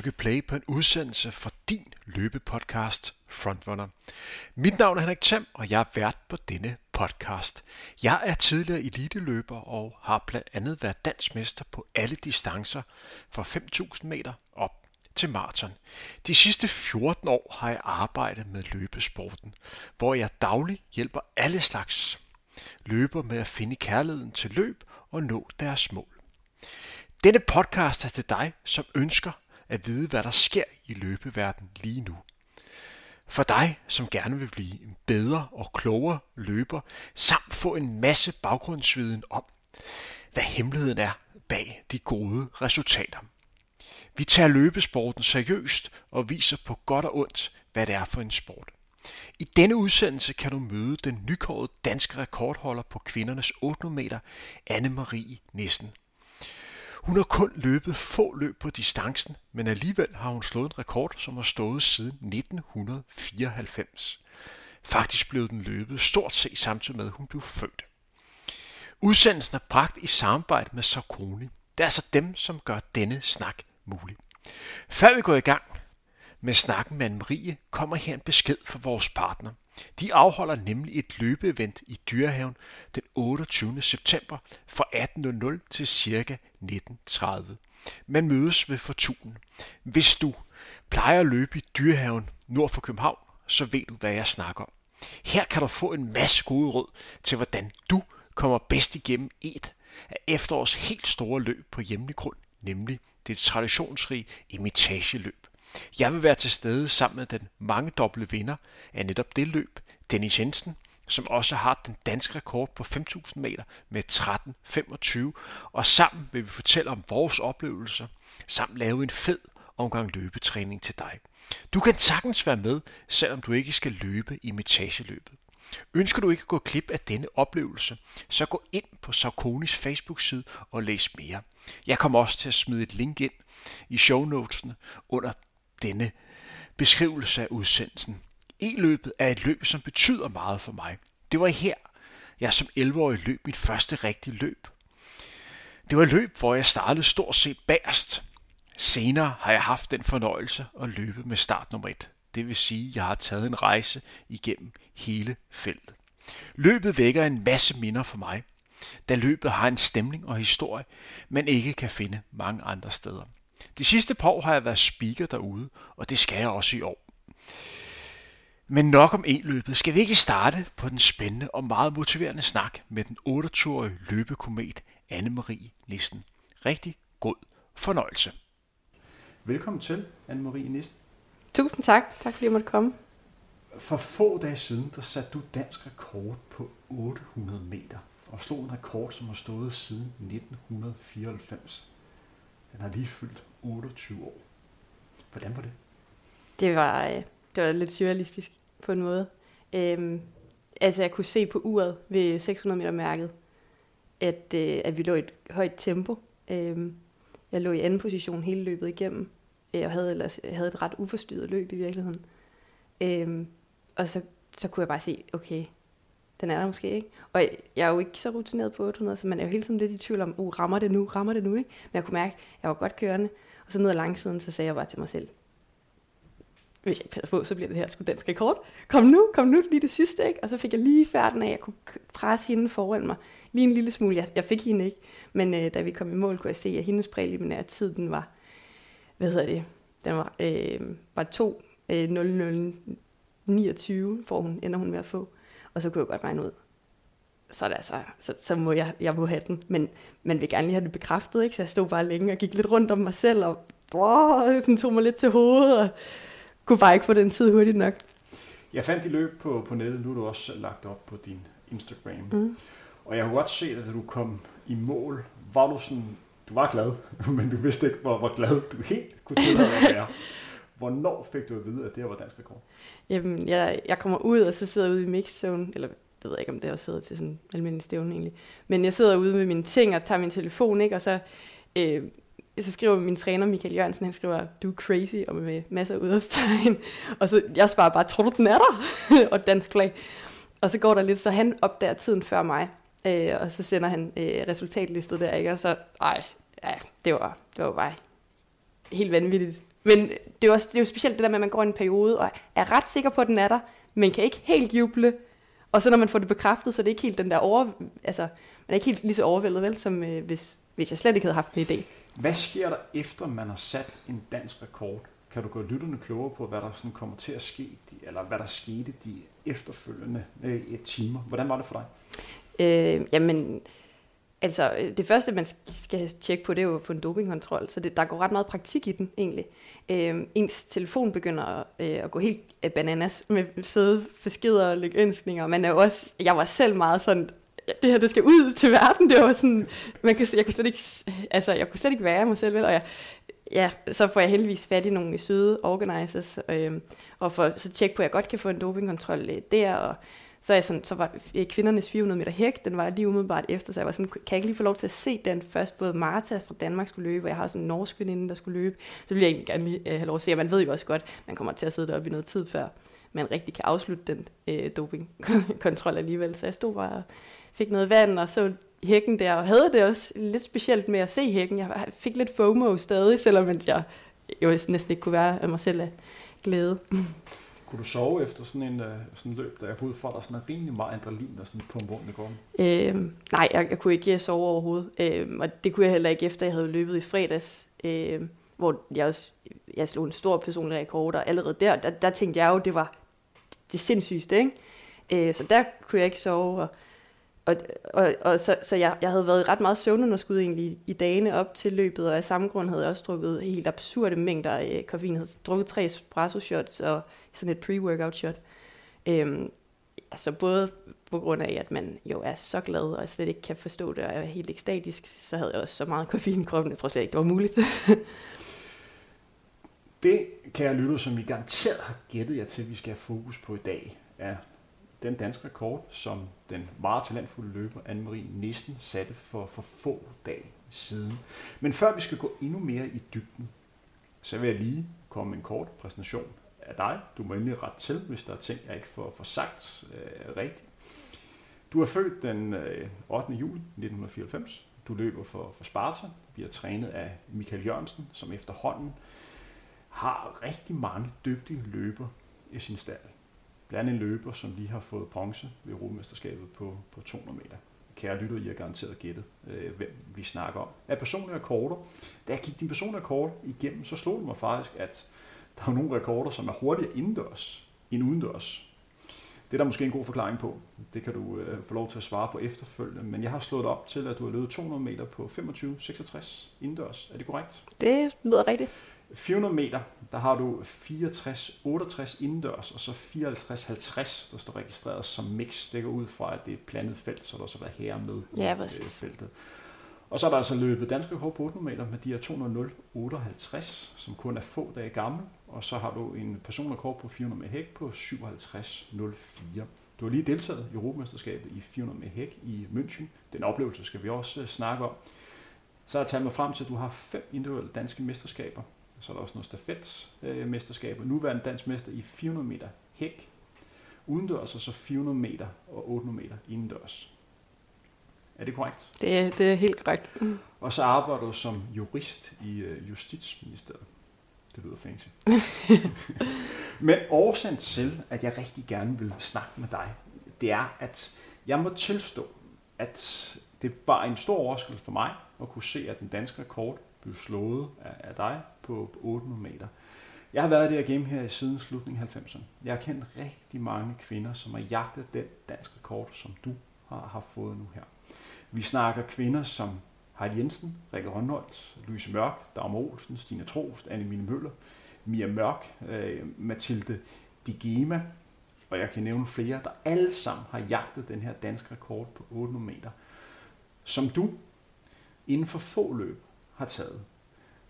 trykke play på en udsendelse for din løbepodcast Frontrunner. Mit navn er Henrik Tam, og jeg er vært på denne podcast. Jeg er tidligere eliteløber og har blandt andet været dansmester på alle distancer fra 5.000 meter op til maraton. De sidste 14 år har jeg arbejdet med løbesporten, hvor jeg dagligt hjælper alle slags løber med at finde kærligheden til løb og nå deres mål. Denne podcast er til dig, som ønsker at vide, hvad der sker i løbeverdenen lige nu. For dig, som gerne vil blive en bedre og klogere løber, samt få en masse baggrundsviden om, hvad hemmeligheden er bag de gode resultater. Vi tager løbesporten seriøst og viser på godt og ondt, hvad det er for en sport. I denne udsendelse kan du møde den nykårede danske rekordholder på kvindernes 800 meter, Anne-Marie Nissen. Hun har kun løbet få løb på distancen, men alligevel har hun slået en rekord, som har stået siden 1994. Faktisk blev den løbet stort set samtidig med, at hun blev født. Udsendelsen er bragt i samarbejde med Sarkoni. Det er altså dem, som gør denne snak mulig. Før vi går i gang med snakken med Anne-Marie, kommer her en besked fra vores partner. De afholder nemlig et løbeevent i Dyrehaven den 28. september fra 18.00 til ca. 19.30. Man mødes ved Fortunen. Hvis du plejer at løbe i Dyrehaven nord for København, så ved du, hvad jeg snakker om. Her kan du få en masse gode råd til, hvordan du kommer bedst igennem et af efterårs helt store løb på hjemlig grund, nemlig det traditionsrige imitageløb. Jeg vil være til stede sammen med den mange doble vinder af netop det løb, Dennis Jensen, som også har den danske rekord på 5.000 meter med 13.25, og sammen vil vi fortælle om vores oplevelser, samt lave en fed omgang løbetræning til dig. Du kan sagtens være med, selvom du ikke skal løbe i metageløbet. Ønsker du ikke at gå klip af denne oplevelse, så gå ind på Sarkonis Facebook-side og læs mere. Jeg kommer også til at smide et link ind i shownotesene under denne beskrivelse af udsendelsen. E-løbet er et løb, som betyder meget for mig. Det var her, jeg som 11-årig løb mit første rigtige løb. Det var et løb, hvor jeg startede stort set bagerst. Senere har jeg haft den fornøjelse at løbe med start nummer 1. Det vil sige, at jeg har taget en rejse igennem hele feltet. Løbet vækker en masse minder for mig, da løbet har en stemning og historie, man ikke kan finde mange andre steder. De sidste par år har jeg været speaker derude, og det skal jeg også i år. Men nok om e-løbet. Skal vi ikke starte på den spændende og meget motiverende snak med den 28-årige løbekomet Anne-Marie Nissen. Rigtig god fornøjelse. Velkommen til, Anne-Marie Nissen. Tusind tak. Tak fordi jeg måtte komme. For få dage siden, der satte du dansk rekord på 800 meter og slog en rekord, som har stået siden 1994. Den har lige fyldt 28 år. Hvordan var det? Det var, øh, det var lidt surrealistisk på en måde. Øhm, altså jeg kunne se på uret ved 600 meter mærket, at, øh, at vi lå i et højt tempo. Øhm, jeg lå i anden position hele løbet igennem, øh, og havde, ellers, havde et ret uforstyrret løb i virkeligheden. Øhm, og så, så kunne jeg bare se, okay, den er der måske ikke. Og jeg er jo ikke så rutineret på 800, så man er jo hele tiden lidt i tvivl om, uh, rammer det nu, rammer det nu, ikke? Men jeg kunne mærke, at jeg var godt kørende. Og så ned ad langsiden, så sagde jeg bare til mig selv, hvis jeg ikke passer på, så bliver det her sgu dansk rekord. Kom nu, kom nu lige det sidste, ikke? Og så fik jeg lige færden af, at jeg kunne presse hende foran mig. Lige en lille smule. Jeg, jeg fik hende ikke, men øh, da vi kom i mål, kunne jeg se, at hendes præliminære tid, den var, hvad hedder det, den var, øh, var 2, øh, 00, 29, får hun, ender hun med at få. Og så kunne jeg godt regne ud, så, er det altså, så, så må jeg, jeg må have den. Men man vil gerne lige have det bekræftet, ikke? Så jeg stod bare længe og gik lidt rundt om mig selv, og åh, sådan tog mig lidt til hovedet, og kunne bare ikke få den tid hurtigt nok. Jeg fandt de løb på, på nettet, nu er du også lagt op på din Instagram. Mm. Og jeg har godt set, at da du kom i mål, var du sådan, du var glad, men du vidste ikke, hvor, hvor glad du helt kunne tillade at være. Hvornår fik du at vide, at det her var dansk rekord? Jamen, jeg, jeg kommer ud, og så sidder jeg ude i mixzone, eller det ved jeg ikke, om det er sidder til sådan en almindelig stævne egentlig. Men jeg sidder ude med mine ting og tager min telefon, ikke? og så, øh, så skriver min træner Michael Jørgensen, han skriver, du er crazy, og med masser af udopstegn. Og så jeg svarer bare, tror du, den er der? og dansk flag. Og så går der lidt, så han opdager tiden før mig, øh, og så sender han øh, resultatlistet der, ikke? Og så, ej, ja, det var, det var bare helt vanvittigt. Men det er, også, det er jo specielt det der med, at man går i en periode og er ret sikker på, at den er der, men kan ikke helt juble. Og så når man får det bekræftet, så er det ikke helt den der over... Altså, man er ikke helt lige så overvældet, vel, som øh, hvis, hvis jeg slet ikke havde haft en idé. Hvad sker der efter, man har sat en dansk rekord? Kan du gøre lytterne klogere på, hvad der sådan kommer til at ske, eller hvad der skete de efterfølgende øh, timer? Hvordan var det for dig? Øh, jamen, altså øh, det første, man skal tjekke på, det er jo at få en dopingkontrol, så det, der går ret meget praktik i den egentlig. Øhm, ens telefon begynder øh, at gå helt øh, bananas med søde beskeder og lykønskninger. Man er jo også, jeg var selv meget sådan, det her, det skal ud til verden. Det var sådan, man kan, jeg kunne slet ikke, øh, altså, jeg kunne slet ikke være mig selv, vel? og jeg, ja, så får jeg heldigvis fat i nogle søde organizers, øh, og for så tjekke på, at jeg godt kan få en dopingkontrol øh, der, og så, jeg sådan, så var kvindernes 400 meter hæk, den var lige umiddelbart efter, så jeg var sådan, kan jeg ikke lige få lov til at se den først? Både Marta fra Danmark skulle løbe, og jeg har sådan en norsk veninde, der skulle løbe. Så ville jeg egentlig gerne lige øh, have lov at se, og man ved jo også godt, man kommer til at sidde deroppe i noget tid før man rigtig kan afslutte den øh, dopingkontrol alligevel. Så jeg stod bare og fik noget vand, og så hækken der, og havde det også lidt specielt med at se hækken. Jeg fik lidt FOMO stadig, selvom jeg jo næsten ikke kunne være af mig selv af glæde. Kunne du sove efter sådan en øh, sådan løb, der jeg ud for, der sådan er rimelig meget adrenalin, der sådan pumper rundt i? Øhm, nej, jeg, jeg kunne ikke øh, sove overhovedet. Øhm, og det kunne jeg heller ikke, efter jeg havde løbet i fredags. Øhm, hvor jeg også jeg slog en stor personlig rekord, og allerede der, der, der tænkte jeg jo, det var det sindssygste, ikke? Øh, så der kunne jeg ikke sove, og, og, og, og så, så jeg, jeg havde været ret meget søvnunderskud egentlig i, i dagene op til løbet, og af samme grund havde jeg også drukket helt absurde mængder af koffein. Jeg havde drukket tre espresso shots og sådan et pre-workout shot. Øhm, altså både på grund af, at man jo er så glad, og slet ikke kan forstå det, og er helt ekstatisk, så havde jeg også så meget koffein i kroppen, jeg tror slet ikke, det var muligt. det kan jeg lytte, som I garanteret har gættet jer til, at vi skal have fokus på i dag, er den danske rekord, som den meget talentfulde løber Anne-Marie Nissen satte for, for få dage siden. Men før vi skal gå endnu mere i dybden, så vil jeg lige komme med en kort præsentation af dig. Du må endelig ret til, hvis der er ting, jeg ikke får, får sagt øh, rigtigt. Du er født den øh, 8. juli 1994. Du løber for, for Sparta, bliver trænet af Michael Jørgensen, som efterhånden har rigtig mange dygtige løber i sin stald. Blandt andet en løber, som lige har fået bronze ved Europamesterskabet på, på 200 meter. Kære lytter, I har garanteret gættet, øh, hvem vi snakker om. Af personlige rekorder, da jeg gik din personlige rekord igennem, så slog det mig faktisk, at der er nogle rekorder, som er hurtigere indendørs end udendørs. Det er der måske en god forklaring på. Det kan du øh, få lov til at svare på efterfølgende. Men jeg har slået op til, at du har løbet 200 meter på 25-66 indendørs. Er det korrekt? Det lyder rigtigt. 400 meter, der har du 64-68 indendørs, og så 54-50, der står registreret som mix. Det går ud fra, at det er et blandet felt, så der så været herre med ja, i øh, feltet. Og så er der altså løbet dansk rekord på 800 meter med de her 200-58, som kun er få dage gammel. Og så har du en personrekord på 400 med hæk på 57.04. Du har lige deltaget i Europamesterskabet i 400 med hæk i München. Den oplevelse skal vi også øh, snakke om. Så har jeg taget mig frem til, at du har fem individuelle danske mesterskaber så er der også noget stafetmesterskaber. Øh, Nuværende dansk mester i 400 meter hæk udendørs, og så 400 meter og 800 meter indendørs. Er det korrekt? Det er, det er helt korrekt. Mm. Og så arbejder du som jurist i øh, Justitsministeriet. Det lyder fancy. Men årsagen til, at jeg rigtig gerne vil snakke med dig, det er, at jeg må tilstå, at det var en stor overraskelse for mig at kunne se, at den danske rekord blev slået af, af dig på, på 800 meter. Jeg har været i det her game her siden slutningen af 90'erne. Jeg har kendt rigtig mange kvinder, som har jagtet den danske rekord, som du har, har fået nu her. Vi snakker kvinder som Heidi Jensen, Rikke Rønholdt, Louise Mørk, Dagmar Olsen, Stine Trost, Anne Mine Møller, Mia Mørk, øh, Mathilde Digema, og jeg kan nævne flere, der alle sammen har jagtet den her danske rekord på 800 meter, som du inden for få løb har taget.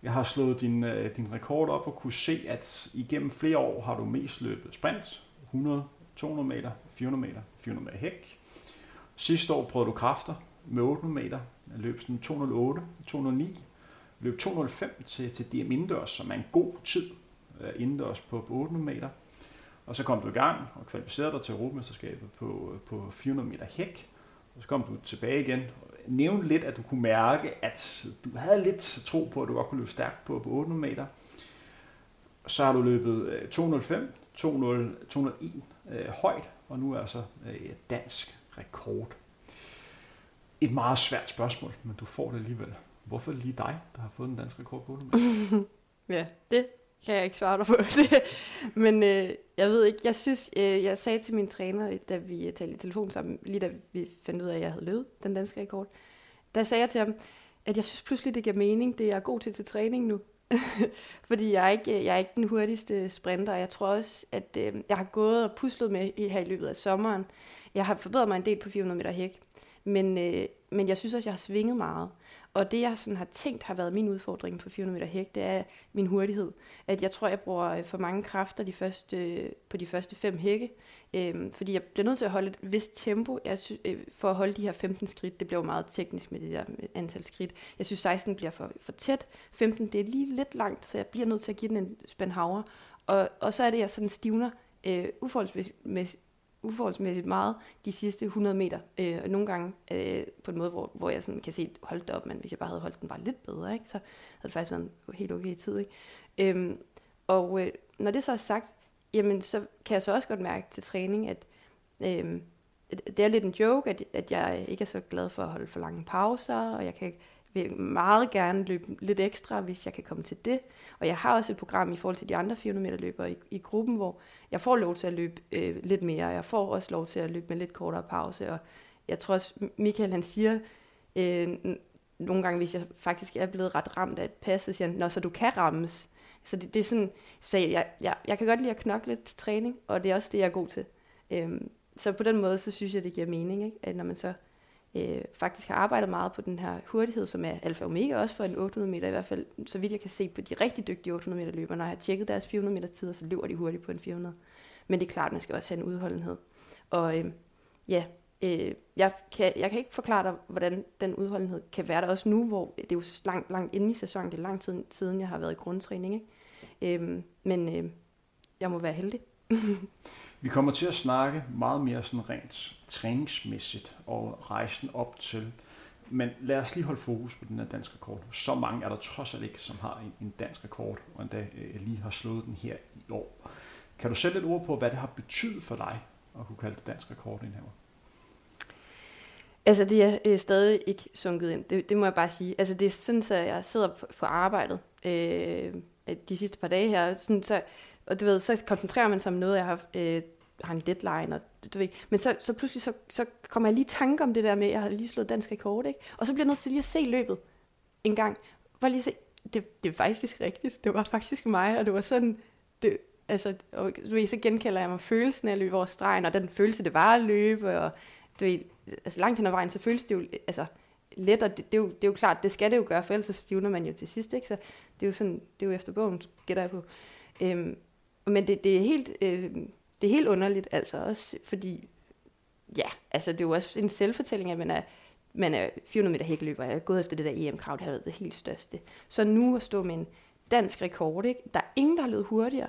Jeg har slået din, øh, din rekord op og kunne se, at igennem flere år har du mest løbet sprint, 100, 200 meter, 400 meter, 400 meter hæk. Sidste år prøvede du kræfter med 800 meter. Jeg løb sådan 208, 209, løb 205 til, til DM indendørs, som er en god tid øh, indendørs på, på 800 meter. Og så kom du i gang og kvalificerede dig til Europamesterskabet på, på 400 meter hæk. Og så kom du tilbage igen nævne lidt, at du kunne mærke, at du havde lidt tro på, at du godt kunne løbe stærkt på, på 800 meter. Så har du løbet 205, 200, 201 øh, højt, og nu er altså øh, dansk rekord. Et meget svært spørgsmål, men du får det alligevel. Hvorfor er det lige dig, der har fået den danske rekord på 800 Ja, det kan jeg ikke svare dig på. Men øh, jeg ved ikke, jeg synes, øh, jeg sagde til min træner, da vi øh, talte i telefon sammen, lige da vi fandt ud af, at jeg havde løbet den danske rekord, der sagde jeg til ham, at jeg synes pludselig, det giver mening, det er jeg er god til til træning nu. Fordi jeg er, ikke, jeg er ikke den hurtigste sprinter, jeg tror også, at øh, jeg har gået og puslet med i, her i løbet af sommeren. Jeg har forbedret mig en del på 400 meter hæk, men, øh, men jeg synes også, jeg har svinget meget. Og det, jeg sådan har tænkt har været min udfordring på 400 meter hæk, det er min hurtighed. At jeg tror, jeg bruger øh, for mange kræfter de første, øh, på de første fem hække. øh, fordi jeg bliver nødt til at holde et vist tempo jeg synes, øh, for at holde de her 15 skridt. Det bliver jo meget teknisk med det der øh, antal skridt. Jeg synes, 16 bliver for, for tæt. 15, det er lige lidt langt, så jeg bliver nødt til at give den en spand havre. Og, og så er det, jeg sådan stivner øh, uforholdsmæssigt uforholdsmæssigt meget de sidste 100 meter. Øh, og nogle gange øh, på en måde, hvor, hvor jeg sådan kan se, holdt det op, men hvis jeg bare havde holdt den bare lidt bedre, ikke, så havde det faktisk været en helt okay tid. Ikke? Øhm, og øh, når det så er sagt, jamen så kan jeg så også godt mærke til træning, at øh, det er lidt en joke, at, at jeg ikke er så glad for at holde for lange pauser, og jeg kan vil meget gerne løbe lidt ekstra, hvis jeg kan komme til det. Og jeg har også et program i forhold til de andre 400 meter løbere i, i gruppen, hvor jeg får lov til at løbe øh, lidt mere. Jeg får også lov til at løbe med lidt kortere pause. Og jeg tror også, Michael han siger øh, nogle gange, hvis jeg faktisk er blevet ret ramt af et pas, så siger han, Nå, så du kan rammes. Så det, det er sådan, så jeg, jeg, jeg kan godt lide at knokle lidt til træning, og det er også det, jeg er god til. Øh, så på den måde, så synes jeg, det giver mening, ikke? at når man så øh, faktisk har arbejdet meget på den her hurtighed, som er alfa og omega også for en 800 meter, i hvert fald så vidt jeg kan se på de rigtig dygtige 800 meter løbere. Når jeg har tjekket deres 400 meter tider, så løber de hurtigt på en 400. Men det er klart, man skal også have en udholdenhed. Og øh, ja, øh, jeg, kan, jeg kan ikke forklare dig, hvordan den udholdenhed kan være der også nu, hvor det er jo langt, langt inde i sæsonen, det er lang tid siden, jeg har været i grundtræning. Ikke? Øh, men øh, jeg må være heldig. Vi kommer til at snakke meget mere sådan rent træningsmæssigt og rejsen op til. Men lad os lige holde fokus på den her danske rekord. Så mange er der trods alt ikke, som har en, dansk rekord, og endda øh, lige har slået den her i år. Kan du sætte et ord på, hvad det har betydet for dig at kunne kalde det dansk rekord her? Altså, det er øh, stadig ikke sunket ind. Det, det må jeg bare sige. Altså, det er sådan, at jeg sidder på, på arbejdet øh, de sidste par dage her. Sådan, så og du ved, så koncentrerer man sig om noget, jeg har, øh, har en deadline, og du ved. Men så, så pludselig så, så kommer jeg lige i tanke om det der med, at jeg har lige slået dansk rekord, ikke? Og så bliver jeg nødt til lige at se løbet en gang. Bare lige se, det, det er faktisk rigtigt. Det var faktisk mig, og det var sådan, det, altså, og, du ved, så genkalder jeg mig følelsen af at løbe over stregen, og den følelse, det var at løbe, og du ved, altså langt hen ad vejen, så føles det jo, altså, let, og det, det, er jo, det er jo klart, det skal det jo gøre, for ellers så stivner man jo til sidst, ikke? Så det er jo sådan, det er jo efter bogen, gætter jeg på. Øhm, men det, det, er helt, øh, det er helt underligt, altså også, fordi, ja, altså det er jo også en selvfortælling, at man er, man er 400 meter hækkeløber, jeg er gået efter det der EM-krav, det har været det helt største. Så nu at stå med en dansk rekord, ikke? der er ingen, der har løbet hurtigere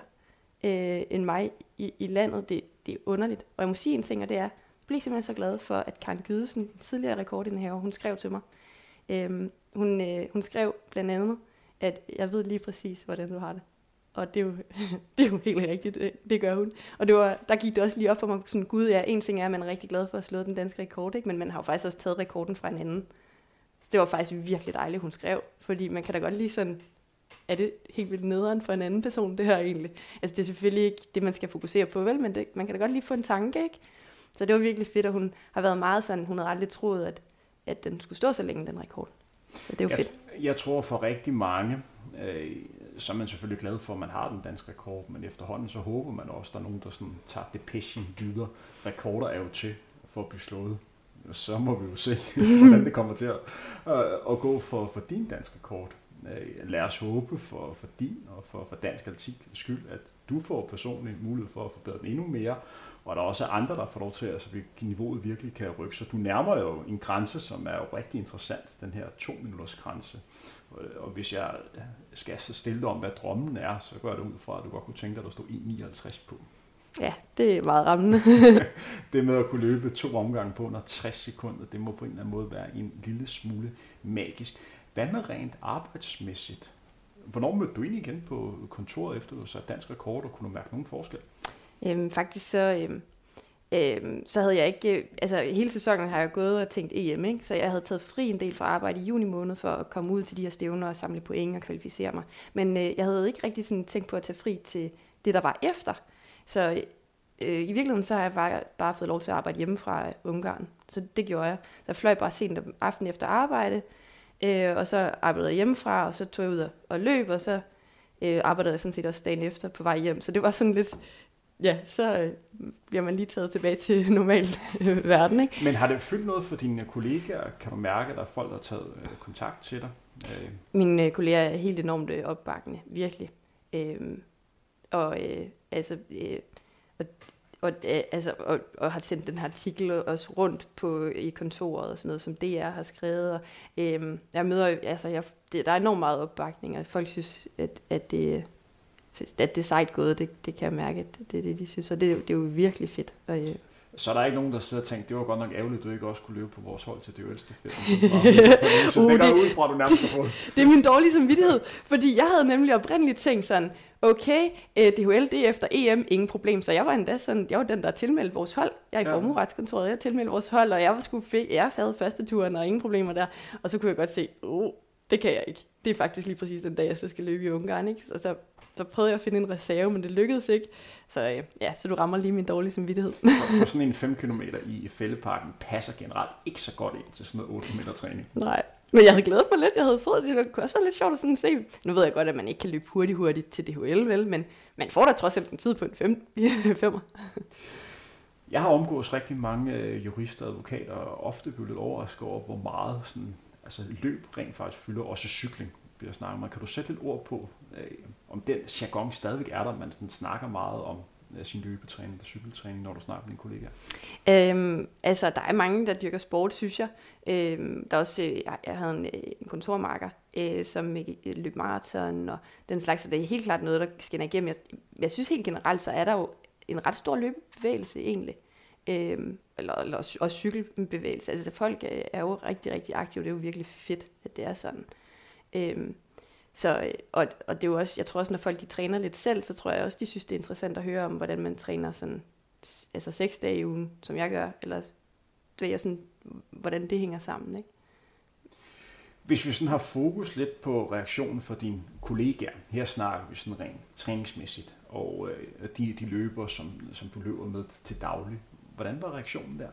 øh, end mig i, i landet, det, det er underligt. Og jeg må sige en ting, og det er, jeg bliver simpelthen så glad for, at Karen Gydesen, tidligere rekordindehaver, hun skrev til mig. Øhm, hun, øh, hun skrev blandt andet, at jeg ved lige præcis, hvordan du har det. Og det er jo, det er jo helt rigtigt, det, det gør hun. Og det var, der gik det også lige op for mig, sådan, gud ja, en ting er, at man er rigtig glad for at slå den danske rekord, ikke? men man har jo faktisk også taget rekorden fra en anden. Så det var faktisk virkelig dejligt, hun skrev, fordi man kan da godt lige sådan, er det helt vildt nederen for en anden person, det her egentlig? Altså det er selvfølgelig ikke det, man skal fokusere på, vel, men det, man kan da godt lige få en tanke, ikke? Så det var virkelig fedt, at hun har været meget sådan, hun havde aldrig troet, at, at den skulle stå så længe, den rekord. Så det er jo jeg, fedt. Jeg tror for rigtig mange, øh, så er man selvfølgelig glad for, at man har den danske rekord, men efterhånden så håber man også, at der er nogen, der sådan tager depression videre. Rekorder er jo til for at blive slået. Så må vi jo se, hvordan det kommer til at, øh, at gå for, for din danske kort. Øh, lad os håbe for, for din og for, for dansk atletik skyld, at du får personligt mulighed for at forbedre den endnu mere, og der også er andre, der får lov til, at altså, niveauet virkelig kan rykke. Så du nærmer jo en grænse, som er jo rigtig interessant, den her to minutters grænse. Og hvis jeg skal stille dig om, hvad drømmen er, så går det ud fra, at du godt kunne tænke dig, at der stod 1,59 på. Ja, det er meget rammende. det med at kunne løbe to omgange på under 60 sekunder, det må på en eller anden måde være en lille smule magisk. Hvad med rent arbejdsmæssigt? Hvornår mødte du ind igen på kontoret efter du satte dansk rekord, og kunne du mærke nogen forskel? Øhm, faktisk så, øhm, øhm, så havde jeg ikke, øh, altså hele sæsonen har jeg gået og tænkt EM, ikke? så jeg havde taget fri en del fra arbejde i juni måned for at komme ud til de her stævner og samle point og kvalificere mig. Men øh, jeg havde ikke rigtig sådan tænkt på at tage fri til det, der var efter. Så øh, i virkeligheden så har jeg bare, bare fået lov til at arbejde hjemme fra Ungarn. Så det gjorde jeg. Så jeg fløj bare sent om aftenen efter arbejde, øh, og så arbejdede jeg hjemmefra, og så tog jeg ud og, og løb, og så øh, arbejdede jeg sådan set også dagen efter på vej hjem. Så det var sådan lidt, ja, så øh, bliver man lige taget tilbage til normal øh, verden. Ikke? Men har det fyldt noget for dine kollegaer? Kan du mærke, at der er folk, der har taget øh, kontakt til dig? Øh. Mine øh, kolleger er helt enormt øh, opbakkende, virkelig. Øh, og øh, altså, øh, og, og, øh, altså, og, og har sendt den her artikel også rundt på i kontoret og sådan noget, som DR har skrevet. Og, øh, jeg møder, altså, jeg, det, der er enormt meget opbakning, og folk synes, at, at det at det er sejt gået, det, det kan jeg mærke, at det er det, de synes, og det, det er jo virkelig fedt. Og, øh, så er der ikke nogen, der sidder og tænker, det var godt nok ærgerligt, at du ikke også kunne løbe på vores hold til det ældste fedt. Så uh, det, ud fra, du nærmest har det er min dårlige samvittighed, fordi jeg havde nemlig oprindeligt tænkt sådan, okay, uh, DHL det er efter EM, ingen problem. Så jeg var endda sådan, jeg var den, der tilmeldte vores hold. Jeg er i ja. formuretskontoret, jeg tilmeldte vores hold, og jeg var sgu fedt. Jeg havde første turen, og ingen problemer der. Og så kunne jeg godt se, oh, det kan jeg ikke. Det er faktisk lige præcis den dag, jeg så skal løbe i Ungarn, ikke? Og så så prøvede jeg at finde en reserve, men det lykkedes ikke. Så øh, ja, så du rammer lige min dårlige samvittighed. for sådan en 5 km i fældeparken passer generelt ikke så godt ind til sådan noget 8 km træning. Nej, men jeg havde glædet mig lidt. Jeg havde troet, det kunne også være lidt sjovt at sådan se. Nu ved jeg godt, at man ikke kan løbe hurtigt hurtigt til DHL, vel? Men man får da trods alt en tid på en 5. femmer. Jeg har omgået rigtig mange øh, jurister og advokater, og ofte blevet lidt overrasket over, hvor meget sådan, altså løb rent faktisk fylder, også cykling bliver snakket om. Kan du sætte lidt ord på, øh, om den jargon stadigvæk er der, man sådan snakker meget om øh, sin løbetræning eller cykeltræning, når du snakker med dine kollegaer? Øhm, altså, der er mange, der dyrker sport, synes jeg. Øhm, der er også, øh, jeg, jeg havde en, øh, en kontormarker, øh, som øh, løb maraton og den slags, så det er helt klart noget, der skinner igennem. Jeg, jeg synes helt generelt, så er der jo en ret stor løbebevægelse egentlig. Øhm, eller, eller også, cykelbevægelse. Altså, folk er, er jo rigtig, rigtig aktive. Det er jo virkelig fedt, at det er sådan. Øhm, så, øh, og, og det er jo også, jeg tror også, når folk de træner lidt selv, så tror jeg også, de synes, det er interessant at høre om, hvordan man træner sådan, altså seks dage i ugen, som jeg gør, eller ved jeg sådan, hvordan det hænger sammen, ikke? Hvis vi sådan har fokus lidt på reaktionen fra dine kollegaer, her snakker vi sådan rent træningsmæssigt, og øh, de, de løber, som, som du løber med til daglig. Hvordan var reaktionen der?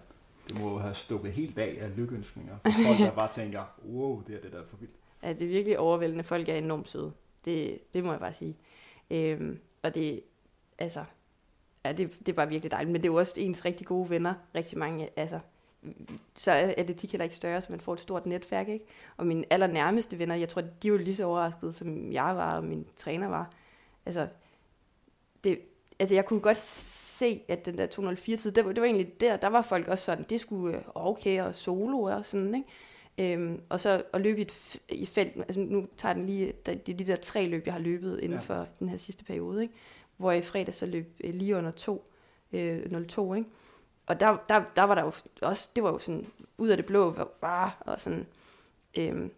Det må have stukket helt af af lykkeønskninger for folk, der bare tænker, wow, det er det der er for vildt at det er virkelig overvældende. Folk er enormt søde. Det, det må jeg bare sige. Øhm, og det, altså, ja, det, det bare virkelig dejligt. Men det er jo også ens rigtig gode venner. Rigtig mange, altså, så er atletik heller ikke større, så man får et stort netværk, ikke? Og mine allernærmeste venner, jeg tror, de er jo lige så overraskede, som jeg var, og min træner var. Altså, det, altså jeg kunne godt se, at den der 204-tid, det var, det var egentlig der, der var folk også sådan, det skulle øh, okay og solo og sådan, ikke? Øhm, og så at løbe i, et, i felt, altså nu tager den lige, det er de der tre løb, jeg har løbet inden ja. for den her sidste periode, ikke? hvor jeg i fredag så løb øh, lige under 2, øh, 02, ikke? Og der, der, der var der jo også, det var jo sådan, ud af det blå, bare, og sådan, øhm,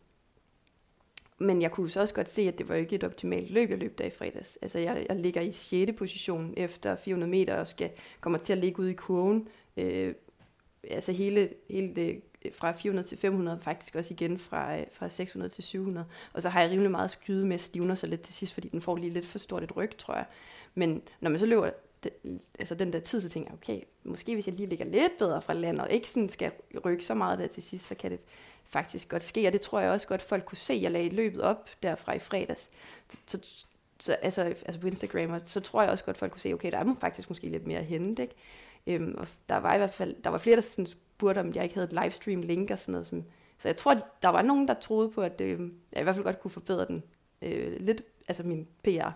men jeg kunne så også godt se, at det var ikke et optimalt løb, jeg løb der i fredags. Altså jeg, jeg ligger i 6. position efter 400 meter, og skal, kommer til at ligge ude i kurven, øh, altså hele, hele det øh, fra 400 til 500, faktisk også igen fra, øh, fra 600 til 700. Og så har jeg rimelig meget skyde med, stivner så lidt til sidst, fordi den får lige lidt for stort et ryg, tror jeg. Men når man så løber den, altså den der tid, så tænker jeg, okay, måske hvis jeg lige ligger lidt bedre fra land, og ikke sådan skal rykke så meget der til sidst, så kan det faktisk godt ske. Og det tror jeg også godt, folk kunne se. Jeg lagde løbet op derfra i fredags. Så, så altså, altså på Instagram, og så tror jeg også godt, folk kunne se, okay, der er faktisk måske lidt mere at hente, ikke? Øhm, og der var i hvert fald, der var flere, der sådan spurgte, om jeg ikke havde et livestream link og sådan noget. Som, så jeg tror, der var nogen, der troede på, at øh, jeg i hvert fald godt kunne forbedre den øh, lidt, altså min PR.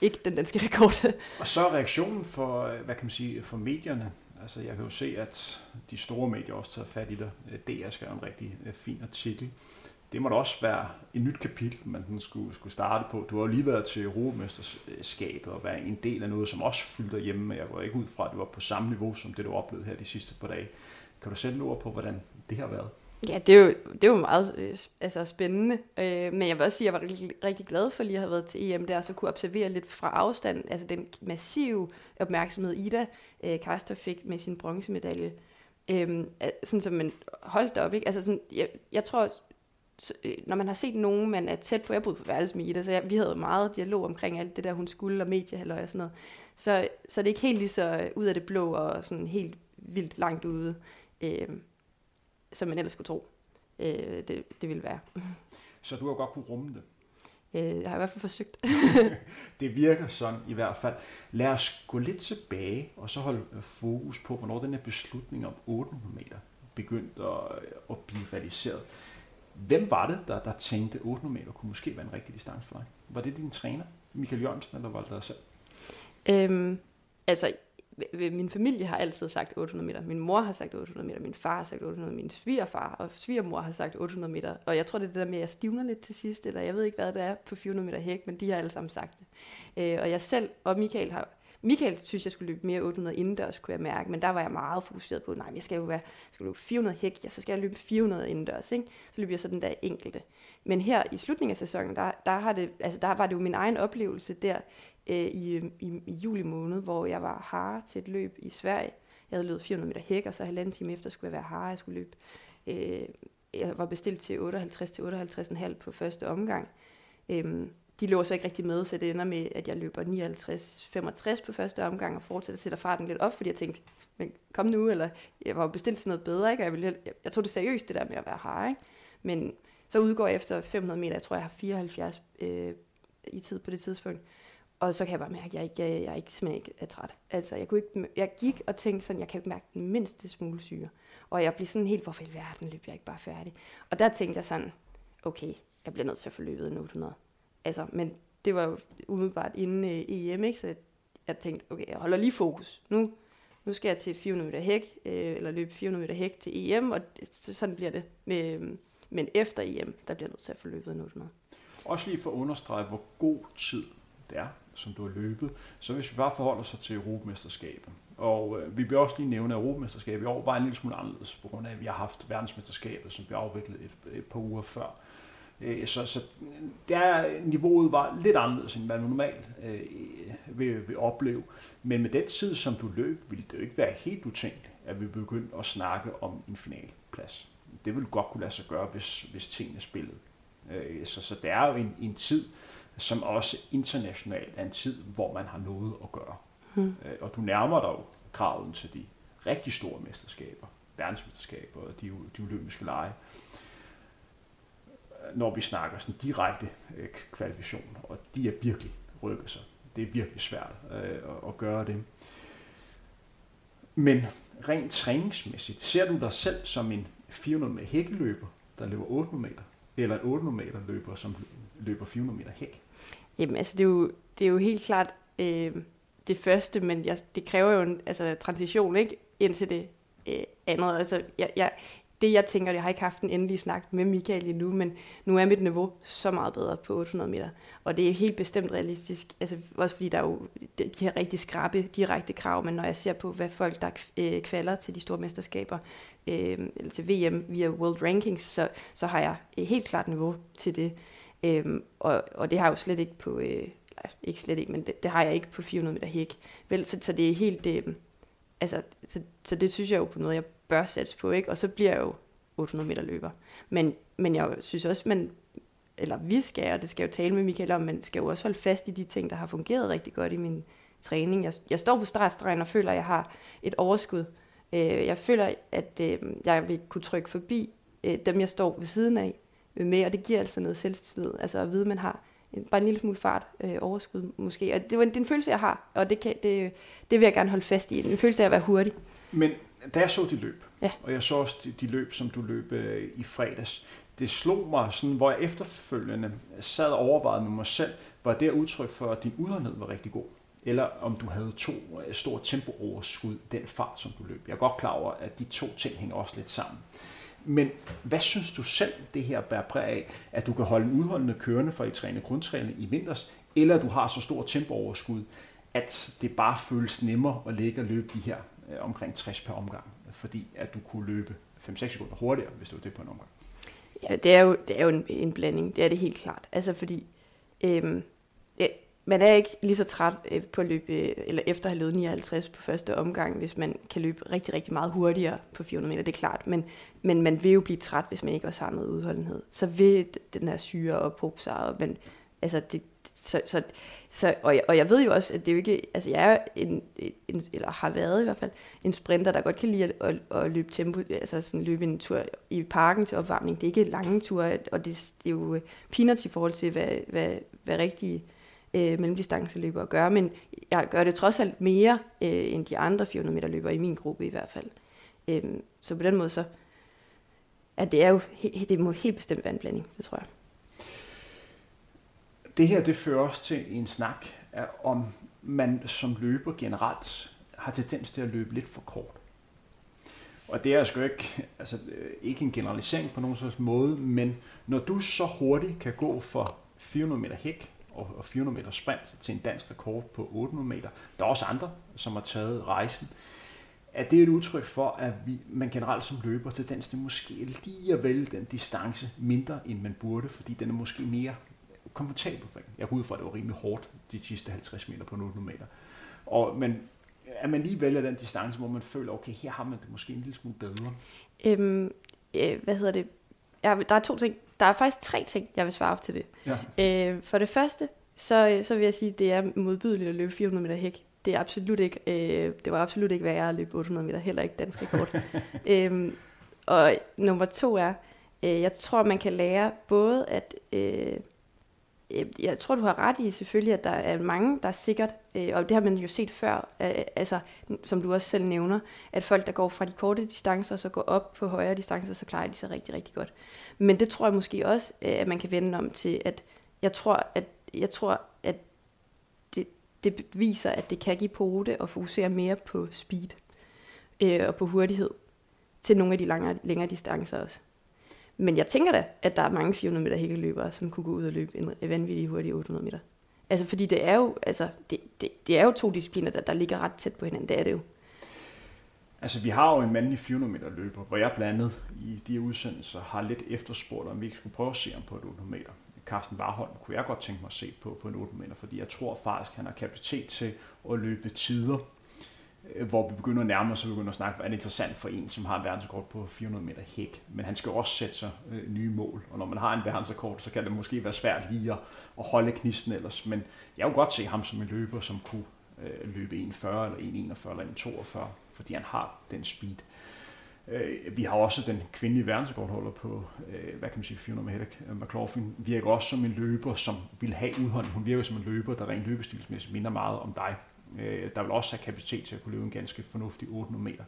Ikke den danske rekord. og så reaktionen for, øh, hvad kan man sige, for medierne. Altså jeg kan jo se, at de store medier også tager fat i det. Øh, DR skrev en rigtig øh, fin artikel. det må da også være et nyt kapitel, man skulle, skulle starte på. Du har jo lige været til Europamesterskabet og været en del af noget, som også fyldte hjemme. Jeg går ikke ud fra, at du var på samme niveau som det, du oplevede her de sidste par dage. Kan du sætte ord på, hvordan det har været? Ja, det er jo, det er jo meget øh, altså spændende. Øh, men jeg vil også sige, at jeg var rigtig, rigtig glad for lige at have været til EM der, og så kunne observere lidt fra afstand, altså den massive opmærksomhed, Ida øh, Kaster fik med sin bronzemedalje. Øh, sådan som man holdt op, ikke? Altså sådan, jeg, jeg tror, så, øh, når man har set nogen, man er tæt på, jeg boede på værelse med Ida, så jeg, vi havde meget dialog omkring alt det der, hun skulle, og mediehalløj og sådan noget. Så, så det er ikke helt lige så øh, ud af det blå, og sådan helt vildt langt ude. Øh, som man ellers skulle tro, øh, det, det ville være. Så du har godt kunne rumme det? Øh, jeg har i hvert fald forsøgt. det virker sådan i hvert fald. Lad os gå lidt tilbage, og så holde fokus på, hvornår den her beslutning om 800 meter begyndte at, at blive realiseret. Hvem var det, der, der tænkte, at 800 meter kunne måske være en rigtig distance for dig? Var det din træner, Michael Jørgensen, eller var det dig selv? Øhm, altså, min familie har altid sagt 800 meter. Min mor har sagt 800 meter, min far har sagt 800 meter, min svigerfar og svigermor har sagt 800 meter. Og jeg tror, det er det der med, at jeg stivner lidt til sidst, eller jeg ved ikke, hvad det er på 400 meter hæk, men de har alle sammen sagt det. Øh, og jeg selv og Michael har Michael synes, jeg skulle løbe mere 800 indendørs, kunne jeg mærke, men der var jeg meget fokuseret på, nej, jeg skal jo være, skal løbe 400 hæk, ja, så skal jeg løbe 400 indendørs, ikke? så løber jeg så den der enkelte. Men her i slutningen af sæsonen, der, der, har det, altså, der var det jo min egen oplevelse der øh, i, øhm, i, i juli måned, hvor jeg var har til et løb i Sverige. Jeg havde løbet 400 meter hæk, og så halvanden time efter skulle jeg være har, jeg skulle løbe. Øh, jeg var bestilt til 58 til 58,5 på første omgang. Øh, de lå så ikke rigtig med, så det ender med, at jeg løber 59-65 på første omgang og fortsætter sætter farten lidt op, fordi jeg tænkte, men kom nu, eller jeg var bestilt til noget bedre, ikke? Og jeg, ville, jeg, jeg tog det seriøst, det der med at være hare. ikke? Men så udgår jeg efter 500 meter, jeg tror, jeg har 74 øh, i tid på det tidspunkt. Og så kan jeg bare mærke, at jeg, ikke, jeg, jeg ikke, simpelthen ikke er træt. Altså, jeg, kunne ikke, jeg gik og tænkte sådan, jeg kan ikke mærke den mindste smule syre. Og jeg blev sådan helt, hvorfor i verden løb jeg ikke bare færdig? Og der tænkte jeg sådan, okay, jeg bliver nødt til at få løbet en 800 altså, men det var jo umiddelbart inden øh, EM, ikke? så jeg tænkte, okay, jeg holder lige fokus. Nu, nu skal jeg til 400 meter hæk, øh, eller løbe 400 meter hæk til EM, og det, sådan bliver det. Med, øh, men efter EM, der bliver jeg nødt til at få løbet 800. Også lige for at understrege, hvor god tid det er, som du har løbet. Så hvis vi bare forholder sig til Europamesterskabet, og øh, vi vil også lige nævne, at Europamesterskabet i år var en lille smule anderledes, på grund af, at vi har haft verdensmesterskabet, som blev afviklet et, et par uger før. Øh, så, så der niveauet var lidt anderledes, end man normalt øh, vil, vil opleve. Men med den tid, som du løb, ville det jo ikke være helt utænkt, at vi begyndte at snakke om en finalplads. Det ville godt kunne lade sig gøre, hvis, hvis tingene spillede. Øh, så, så det er jo en, en tid, som også internationalt er en tid, hvor man har noget at gøre. Mm. Og du nærmer dig jo kravet til de rigtig store mesterskaber, verdensmesterskaber og de, de olympiske lege når vi snakker sådan direkte øh, kvalifikation, og de er virkelig rykket sig. Det er virkelig svært øh, at gøre det. Men rent træningsmæssigt, ser du dig selv som en 400 meter hækkeløber, der løber 800 meter, eller en 800 meter løber, som løber 400 meter hæk? Jamen altså, det er jo, det er jo helt klart øh, det første, men jeg, det kræver jo en altså, transition, ikke? Indtil det øh, andet. Altså, jeg, jeg, det, jeg tænker, jeg har ikke haft en endelig snak med Michael endnu, men nu er mit niveau så meget bedre på 800 meter. Og det er helt bestemt realistisk, altså også fordi der er jo de her rigtig skrabe direkte krav, men når jeg ser på, hvad folk, der øh, kvalder til de store mesterskaber, øh, eller til VM via World Rankings, så, så har jeg et helt klart niveau til det. Øh, og, og det har jeg jo slet ikke på, øh, ikke slet ikke, men det, det har jeg ikke på 400 meter hæk. Vel, så, så det er helt, øh, altså, så, så det synes jeg jo på noget, jeg bør satse på, ikke? Og så bliver jeg jo 800 meter løber. Men, men jeg synes også, man, eller vi skal, og det skal jeg jo tale med Michael om, men skal jo også holde fast i de ting, der har fungeret rigtig godt i min træning. Jeg, jeg står på startstregen og føler, at jeg har et overskud. Øh, jeg føler, at øh, jeg vil kunne trykke forbi øh, dem, jeg står ved siden af med, og det giver altså noget selvtillid. Altså at vide, at man har en, bare en lille smule fart, øh, overskud måske. Og det, var en, det er en følelse, jeg har, og det, kan, det, det vil jeg gerne holde fast i. En følelse af at være hurtig. Men da jeg så de løb, ja. og jeg så også de, de løb, som du løb øh, i fredags, det slog mig sådan, hvor jeg efterfølgende sad og overvejede med mig selv, var det udtryk for, at din udholdenhed var rigtig god? Eller om du havde to øh, store tempooverskud, den fart, som du løb. Jeg er godt klar over, at de to ting hænger også lidt sammen. Men hvad synes du selv, det her bærer præg af, at du kan holde en udholdende kørende for i træne grundtræning i vinters, eller at du har så stor tempooverskud, at det bare føles nemmere at ligge og løbe de her øh, omkring 60 per omgang, fordi at du kunne løbe 5-6 sekunder hurtigere, hvis du var det på en omgang? Ja, det er jo, det er jo en, en blanding, det er det helt klart. Altså fordi, øhm, man er ikke lige så træt øh, på at løbe, øh, eller efter at have løbet 59 på første omgang, hvis man kan løbe rigtig, rigtig meget hurtigere på 400 meter, det er klart. Men, men man vil jo blive træt, hvis man ikke også har noget udholdenhed. Så vil den her syre ophobe sig, og man, altså det, så, så, så, og, jeg, og jeg ved jo også, at det er jo ikke, altså jeg er en, en, eller har været i hvert fald, en sprinter, der godt kan lide at, at, at løbe tempo, altså sådan løbe en tur i parken til opvarmning. Det er ikke lange ture, og det, det er jo peanuts i forhold til, hvad, hvad, hvad rigtige øh, mellemdistanceløbere gøre, men jeg gør det trods alt mere øh, end de andre 400 meter løbere i min gruppe i hvert fald. Øh, så på den måde så, at det er jo, det må helt bestemt være en blanding, det tror jeg. Det her, det fører os til en snak om man som løber generelt har tendens til at løbe lidt for kort. Og det er sgu ikke, altså, øh, ikke en generalisering på nogen slags måde, men når du så hurtigt kan gå for 400 meter hæk og 400 meter sprint til en dansk rekord på 800 meter, der er også andre, som har taget rejsen, er det et udtryk for, at vi, man generelt som løber tendens til måske lige at vælge den distance mindre, end man burde, fordi den er måske mere komfortabel for en. Jeg går ud fra, at det var rimelig hårdt de sidste 50 meter på 800 meter. Og, men at man lige vælger den distance, hvor man føler, okay, her har man det måske en lille smule bedre. Øhm, øh, hvad hedder det? Ja, der er to ting. Der er faktisk tre ting, jeg vil svare op til det. Ja. Øh, for det første, så, så vil jeg sige, at det er modbydeligt at løbe 400 meter hæk. Det er absolut ikke, øh, det var absolut ikke værre at løbe 800 meter, heller ikke dansk rekord. øhm, og nummer to er, øh, jeg tror, man kan lære både at øh, Øh, Øh, jeg tror, du har ret i selvfølgelig, at der er mange, der er sikkert, øh, og det har man jo set før, øh, altså, som du også selv nævner, at folk, der går fra de korte distancer, så går op på højere distancer, så klarer de sig rigtig, rigtig godt. Men det tror jeg måske også, øh, at man kan vende om til, at jeg tror, at, jeg tror, at det, det viser, at det kan give pote og fokusere mere på speed øh, og på hurtighed til nogle af de langere, længere distancer også. Men jeg tænker da, at der er mange 400 meter hækkeløbere, som kunne gå ud og løbe en øh, vanvittig hurtig 800 meter. Altså, fordi det er jo, altså, det, det, det er jo to discipliner, der, der ligger ret tæt på hinanden. Det er det jo. Altså, vi har jo en mandlig 400 meter løber, hvor jeg blandt andet i de udsendelser har lidt efterspurgt, om vi ikke skulle prøve at se ham på et 800 meter. Carsten Warholm kunne jeg godt tænke mig at se på på en 800 meter, fordi jeg tror faktisk, han har kapacitet til at løbe tider, Øh, hvor vi begynder at nærme os, og vi begynder at snakke, er det interessant for en, som har en verdensrekord på 400 meter hæk, men han skal også sætte sig øh, nye mål, og når man har en verdensrekord, så kan det måske være svært lige at, at holde knisten ellers, men jeg kunne godt se ham som en løber, som kunne øh, løbe 1,40 eller 1,41 eller 1,42, fordi han har den speed. Øh, vi har også den kvindelige verdensrekordholder på, øh, hvad kan man sige, 400 meter, øh, McLaughlin, virker også som en løber, som vil have udhold. Hun virker som en løber, der rent løbestilsmæssigt minder meget om dig øh, der vil også have kapacitet til at kunne løbe en ganske fornuftig 800 meter.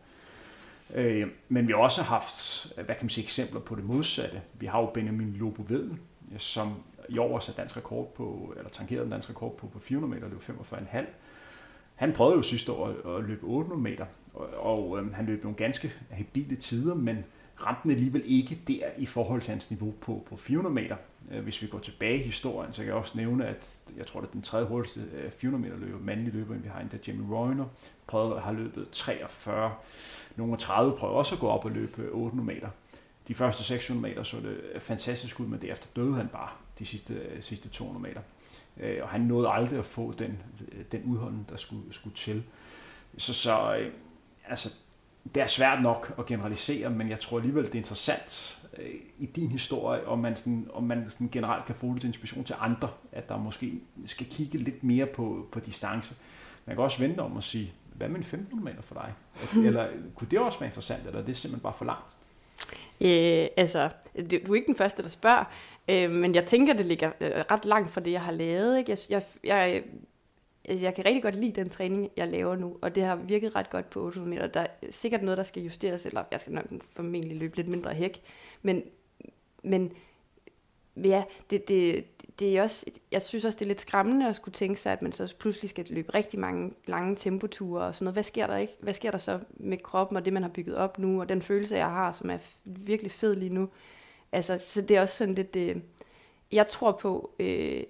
Øh, men vi har også haft, øh, hvad kan man sige, eksempler på det modsatte. Vi har jo Benjamin Lobo Vedel, øh, som i år satte dansk rekord på, eller tankerede den dansk rekord på, på 400 meter, løb 45,5. Han prøvede jo sidste år at, løbe 800 meter, og, og øh, han løb nogle ganske habile tider, men ramte den alligevel ikke der i forhold til hans niveau på, på 400 meter. Øh, hvis vi går tilbage i historien, så kan jeg også nævne, at jeg tror, det er den tredje hurtigste øh, 400 meter løber, mandlige løber, vi har en der Jamie Royner, prøvede at have løbet 43. Nogle 30 prøver også at gå op og løbe 800 meter. De første 600 meter så det øh, fantastisk ud, men derefter døde han bare de sidste, sidste 200 meter. Og han nåede aldrig at få den, den udholden, der skulle, skulle til. Så, så altså, det er svært nok at generalisere, men jeg tror alligevel, det er interessant øh, i din historie, om man, sådan, om man sådan generelt kan få det til inspiration til andre, at der måske skal kigge lidt mere på, på distance. Man kan også vente om at sige, hvad med en 1500 meter for dig? Eller kunne det også være interessant, eller er det simpelthen bare for langt? Øh, altså, du er ikke den første, der spørger, øh, men jeg tænker, det ligger øh, ret langt fra det, jeg har lavet. Ikke? Jeg, jeg, jeg Altså, jeg kan rigtig godt lide den træning, jeg laver nu, og det har virket ret godt på 800 meter. Der er sikkert noget, der skal justeres, eller jeg skal nok formentlig løbe lidt mindre hæk, men, men, ja, det, det, det er også, jeg synes også, det er lidt skræmmende at skulle tænke sig, at man så pludselig skal løbe rigtig mange lange tempoture og sådan noget. Hvad sker der ikke? Hvad sker der så med kroppen og det, man har bygget op nu, og den følelse, jeg har, som er virkelig fed lige nu? Altså, så det er også sådan lidt, øh, jeg tror på, øh,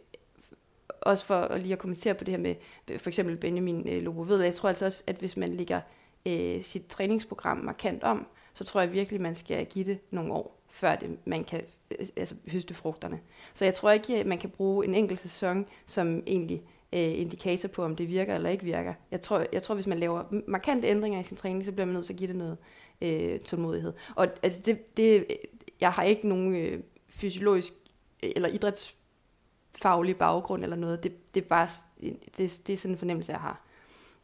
også for at lige at kommentere på det her med øh, for eksempel Benjamin øh, Lobo ved, jeg tror altså også, at hvis man ligger øh, sit træningsprogram markant om, så tror jeg virkelig, man skal give det nogle år, før det, man kan øh, altså, høste frugterne. Så jeg tror ikke, man kan bruge en enkelt sæson som egentlig øh, indikator på, om det virker eller ikke virker. Jeg tror, jeg tror, hvis man laver markante ændringer i sin træning, så bliver man nødt til at give det noget øh, tålmodighed. Og altså, det, det, jeg har ikke nogen øh, fysiologisk øh, eller idræts faglig baggrund eller noget. Det, det er bare det, det er sådan en fornemmelse, jeg har.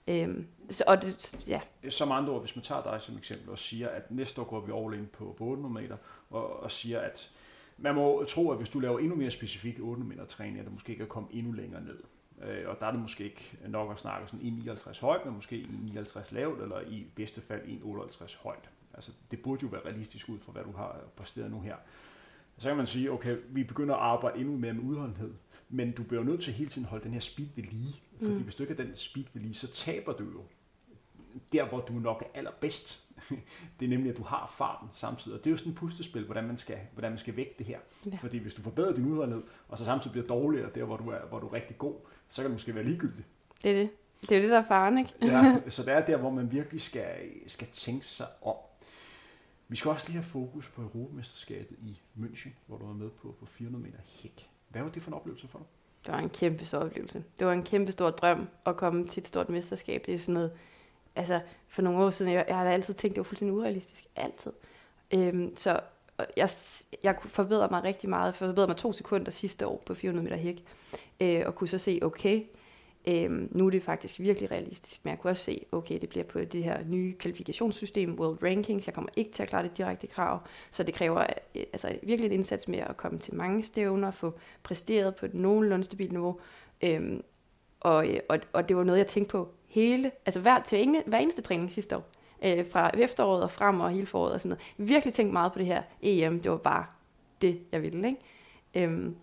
Øhm, så, og det, ja. Som andre ord, hvis man tager dig som eksempel og siger, at næste år går vi all in på, på 800 meter, og, og siger, at man må tro, at hvis du laver endnu mere specifik 800 meter træning, at du måske kan komme endnu længere ned. Øh, og der er det måske ikke nok at snakke sådan 1,59 højt, men måske 1,59 lavt, eller i bedste fald 1,58 højt. Altså, det burde jo være realistisk ud fra, hvad du har præsteret nu her. Så kan man sige, okay, vi begynder at arbejde endnu mere med udholdenhed, men du bliver nødt til hele tiden at holde den her speed ved lige. Fordi mm. hvis du ikke har den speed ved lige, så taber du jo der, hvor du nok er allerbedst. det er nemlig, at du har farten samtidig. Og det er jo sådan et puslespil, hvordan man skal, hvordan man skal vægte det her. Ja. Fordi hvis du forbedrer din udholdenhed, og så samtidig bliver dårligere der, hvor du er, hvor du er rigtig god, så kan det måske være ligegyldigt. Det er det. Det er jo det, der er faren, ikke? ja, så det er der, hvor man virkelig skal, skal tænke sig om. Vi skal også lige have fokus på Europamesterskabet i München, hvor du var med på, på 400 meter hæk. Hvad var det for en oplevelse for dig? Det var en kæmpe stor oplevelse. Det var en kæmpe stor drøm at komme til et stort mesterskab. Det er sådan noget, altså for nogle år siden, jeg, jeg har altid tænkt, det var fuldstændig urealistisk. Altid. Øhm, så jeg, jeg kunne forbedre mig rigtig meget. Jeg forbedrede mig to sekunder sidste år på 400 meter hæk. Øh, og kunne så se, okay, Øhm, nu er det faktisk virkelig realistisk, men jeg kunne også se, okay, det bliver på det her nye kvalifikationssystem, World Rankings. Jeg kommer ikke til at klare det direkte krav, så det kræver øh, altså virkelig en indsats med at komme til mange stævner, få præsteret på et nogenlunde stabilt niveau. Øhm, og, øh, og, og det var noget, jeg tænkte på hele, altså hver, til ene, hver eneste træning sidste år. Øh, fra efteråret og frem og hele foråret og sådan noget. Virkelig tænkt meget på det her EM. Det var bare det, jeg ville. Ikke? Øhm,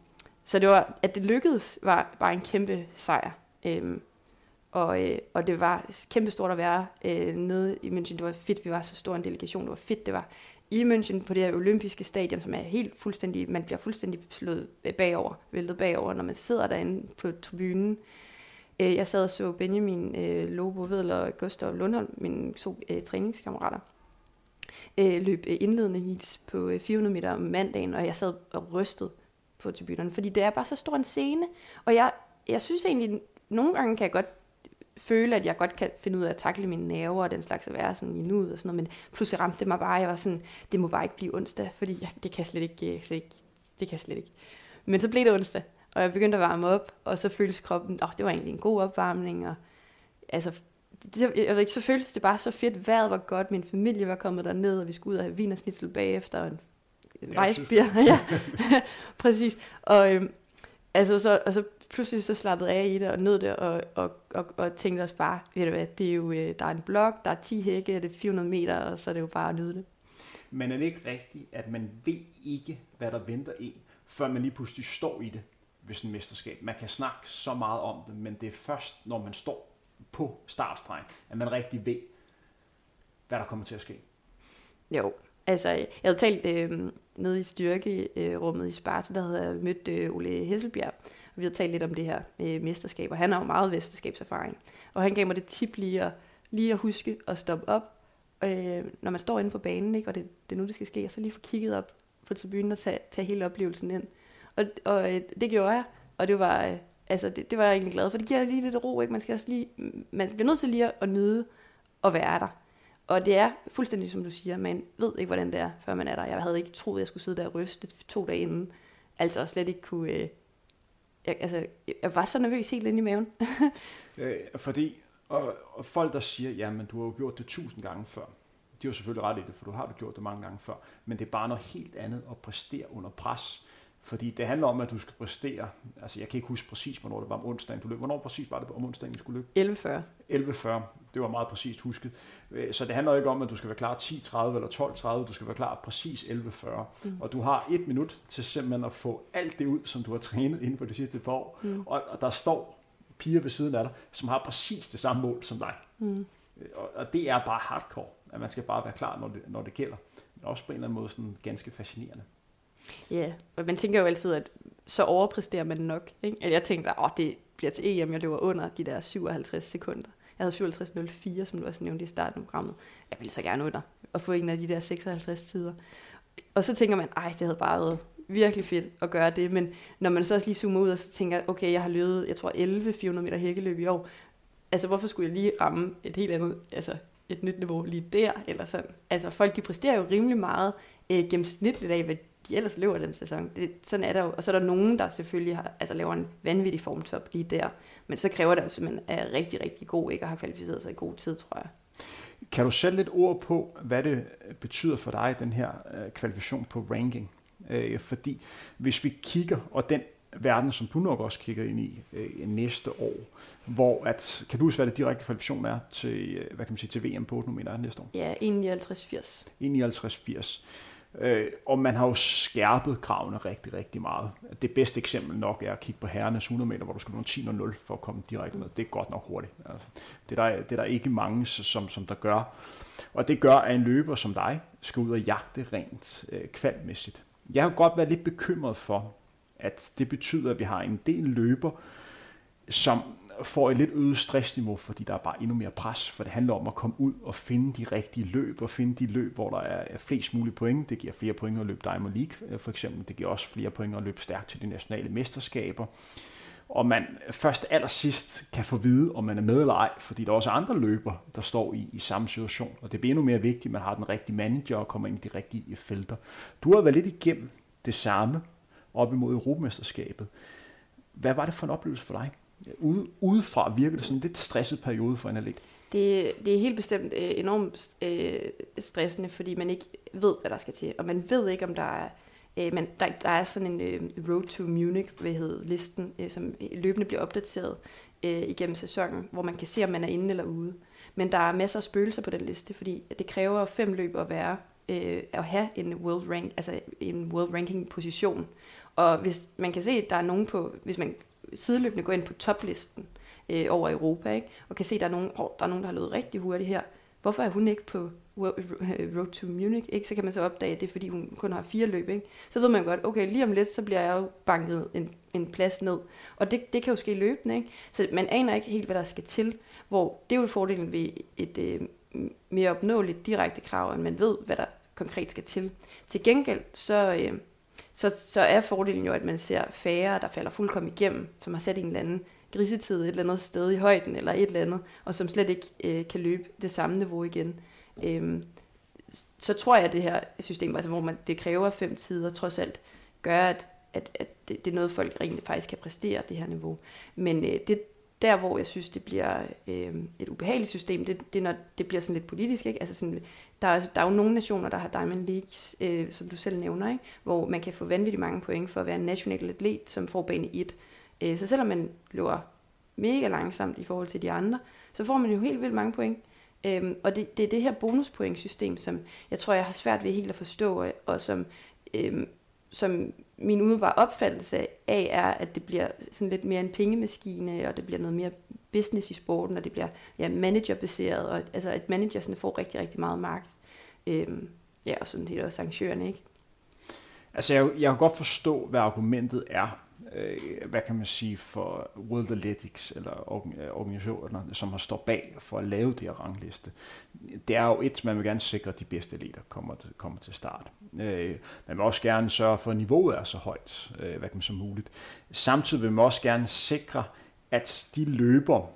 så det var, at det lykkedes, var bare en kæmpe sejr. Øhm, og, øh, og det var kæmpestort at være øh, nede i München. Det var fedt, vi var så stor en delegation. Det var fedt, det var i München på det her olympiske stadion, som er helt fuldstændig, man bliver fuldstændig slået bagover, væltet bagover, når man sidder derinde på tribunen. Øh, jeg sad og så Benjamin øh, Lobo Vedel og Gustav Lundholm, mine to øh, træningskammerater, øh, løb øh, indledende heats på øh, 400 meter om mandagen, og jeg sad og rystede på tribunerne, fordi det er bare så stor en scene, og jeg, jeg synes egentlig, nogle gange kan jeg godt føle, at jeg godt kan finde ud af at takle mine nerver og den slags at være sådan i nuet og sådan noget, men pludselig ramte det mig bare, jeg var sådan, det må bare ikke blive onsdag, fordi jeg, det kan slet ikke, slet ikke, det kan slet ikke. Men så blev det onsdag, og jeg begyndte at varme op, og så føltes kroppen, oh, det var egentlig en god opvarmning, og altså, det, jeg ved ikke, så føltes det bare så fedt, vejret var godt, min familie var kommet derned, og vi skulle ud og have vinersnitzel bagefter, og en, vejsbier, ja, præcis, og øhm, altså, så, og så pludselig så slappet af i det og nød det, og, og, og, og tænkte os bare, ved du hvad, det er jo, øh, der er en blok, der er 10 hække, det er 400 meter, og så er det jo bare at nyde det. Men er det ikke rigtigt, at man ved ikke, hvad der venter en, før man lige pludselig står i det ved sådan et mesterskab? Man kan snakke så meget om det, men det er først, når man står på startstregen, at man rigtig ved, hvad der kommer til at ske. Jo, altså jeg havde talt øh, nede i styrkerummet i Sparta, der havde jeg mødt øh, Ole Hesselbjerg, vi har talt lidt om det her med mesterskab, og han har jo meget mesterskabserfaring. Og han gav mig det tip lige at, lige at huske at stoppe op, øh, når man står inde på banen, ikke, og det, det er nu, det skal ske, og så lige få kigget op på tribunen og tage, tage hele oplevelsen ind. Og, og øh, det gjorde jeg, og det var, øh, altså, det, det var jeg egentlig glad for. Det giver lige lidt ro, ikke? Man, skal også lige, man bliver nødt til lige at, at nyde at være der. Og det er fuldstændig som du siger, man ved ikke, hvordan det er, før man er der. Jeg havde ikke troet, at jeg skulle sidde der og ryste to dage inden. Altså slet ikke kunne, øh, jeg, altså, jeg var så nervøs helt ind i maven. øh, fordi, og, og folk der siger, jamen du har jo gjort det tusind gange før. De har selvfølgelig ret i det, for du har du gjort det mange gange før. Men det er bare noget helt andet at præstere under pres. Fordi det handler om, at du skal præstere. Altså, jeg kan ikke huske præcis, hvornår det var om onsdagen. Du løb. Hvornår præcis var det om onsdagen, vi skulle løbe? 11.40. 11.40. Det var meget præcist husket. Øh, så det handler ikke om, at du skal være klar 10.30 eller 12.30. Du skal være klar præcis 11.40. Mm. Og du har et minut til simpelthen at få alt det ud, som du har trænet inden for de sidste par år. Mm. Og, og der står piger ved siden af dig, som har præcis det samme mål som dig. Mm. Og, og det er bare hardcore, at man skal bare være klar, når det, når det gælder. Men også på en eller anden måde sådan ganske fascinerende. Ja, og man tænker jo altid, at så overpræsterer man nok. Ikke? Jeg tænkte, at det bliver til EM, jeg løber under de der 57 sekunder. Jeg havde 57.04, som du også nævnte i starten af programmet. Jeg ville så gerne under og få en af de der 56 tider. Og så tænker man, ej, det havde bare været virkelig fedt at gøre det, men når man så også lige zoomer ud og så tænker, okay, jeg har løbet, jeg tror 11 400 meter hækkeløb i år, altså hvorfor skulle jeg lige ramme et helt andet, altså et nyt niveau lige der, eller sådan. Altså folk, de præsterer jo rimelig meget øh, gennemsnitligt af, hvad de ellers løber den sæson. Det, sådan er der jo. Og så er der nogen, der selvfølgelig har, altså laver en vanvittig formtop lige der. Men så kræver det altså, at man er rigtig, rigtig god, ikke? Og har kvalificeret sig i god tid, tror jeg. Kan du sætte lidt ord på, hvad det betyder for dig, den her øh, kvalifikation på ranking? Øh, fordi hvis vi kigger, og den verden, som du nok også kigger ind i øh, næste år, hvor at, kan du huske, hvad det direkte kvalifikation er til, øh, hvad kan man sige, til VM på 8 meter næste år? Ja, 51-80. 51-80. Øh, og man har jo skærpet kravene rigtig, rigtig meget. Det bedste eksempel nok er at kigge på herrenes 100 meter, hvor du skal nå 10-0 for at komme direkte med. Det er godt nok hurtigt. Altså, det, er der, det er der ikke mange, som, som der gør. Og det gør, at en løber som dig skal ud og jagte rent øh, kvalmæssigt. Jeg har godt været lidt bekymret for, at det betyder, at vi har en del løber, som får et lidt øget stressniveau, fordi der er bare endnu mere pres, for det handler om at komme ud og finde de rigtige løb, og finde de løb, hvor der er flest mulige point. Det giver flere point at løbe Diamond League, øh, for eksempel. Det giver også flere point at løbe stærkt til de nationale mesterskaber. Og man først allersidst kan få vide, om man er med eller ej, fordi der er også andre løber, der står i, i samme situation. Og det bliver endnu mere vigtigt, at man har den rigtige manager og kommer ind i de rigtige felter. Du har været lidt igennem det samme op imod Europamesterskabet. Hvad var det for en oplevelse for dig? Ude, udefra virker det sådan en lidt stresset periode for en atlet. Det, det er helt bestemt øh, enormt øh, stressende, fordi man ikke ved, hvad der skal til. Og man ved ikke, om der er... Øh, man, der, der er sådan en øh, Road to Munich, hvad hedder listen, øh, som løbende bliver opdateret øh, igennem sæsonen, hvor man kan se, om man er inde eller ude. Men der er masser af spøgelser på den liste, fordi det kræver fem løb at være øh, at have en world rank, altså en world ranking position. Og hvis man kan se, at der er nogen på, hvis man sideløbende går ind på toplisten øh, over Europa, ikke? og kan se, at der er, nogen, oh, der er nogen, der har løbet rigtig hurtigt her. Hvorfor er hun ikke på øh, Road to Munich? Ikke? Så kan man så opdage, at det er, fordi hun kun har fire løb. Ikke? Så ved man godt, okay, lige om lidt, så bliver jeg jo banket en, en plads ned. Og det, det kan jo ske løbende. Ikke? Så man aner ikke helt, hvad der skal til. Hvor det er jo fordelen ved et øh, mere opnåeligt direkte krav, at man ved, hvad der konkret skal til. Til gengæld, så, øh, så, så er fordelen jo, at man ser færre, der falder fuldkommen igennem, som har sat en eller anden grisetid et eller andet sted i højden, eller et eller andet, og som slet ikke øh, kan løbe det samme niveau igen. Øhm, så tror jeg, at det her system, altså hvor man, det kræver fem tider, trods alt gør, at, at, at det, det er noget, folk rent faktisk kan præstere, det her niveau. Men øh, det, der, hvor jeg synes, det bliver øh, et ubehageligt system, det, det er, når det bliver sådan lidt politisk. Ikke? Altså sådan, der, er, der er jo nogle nationer, der har Diamond League, øh, som du selv nævner, ikke? hvor man kan få vanvittigt mange point for at være en national atlet, som får bane 1. Øh, så selvom man løber mega langsomt i forhold til de andre, så får man jo helt vildt mange point. Øhm, og det, det er det her bonuspointsystem, som jeg tror, jeg har svært ved helt at forstå, og som, øhm, som min umiddelbare opfattelse af er, at det bliver sådan lidt mere en pengemaskine, og det bliver noget mere business i sporten, og det bliver ja, managerbaseret, og altså at managersne får rigtig, rigtig meget magt. Øhm, ja, og sådan set også arrangørerne, ikke? Altså, jeg, jeg kan godt forstå, hvad argumentet er, øh, hvad kan man sige, for World Athletics, eller øh, organisationer, som har stået bag for at lave det her rangliste. Det er jo et, man vil gerne sikre, at de bedste atleter kommer til, kommer til start. Øh, man vil også gerne sørge for, at niveauet er så højt, øh, hvad kan man som muligt. Samtidig vil man også gerne sikre, at de løber,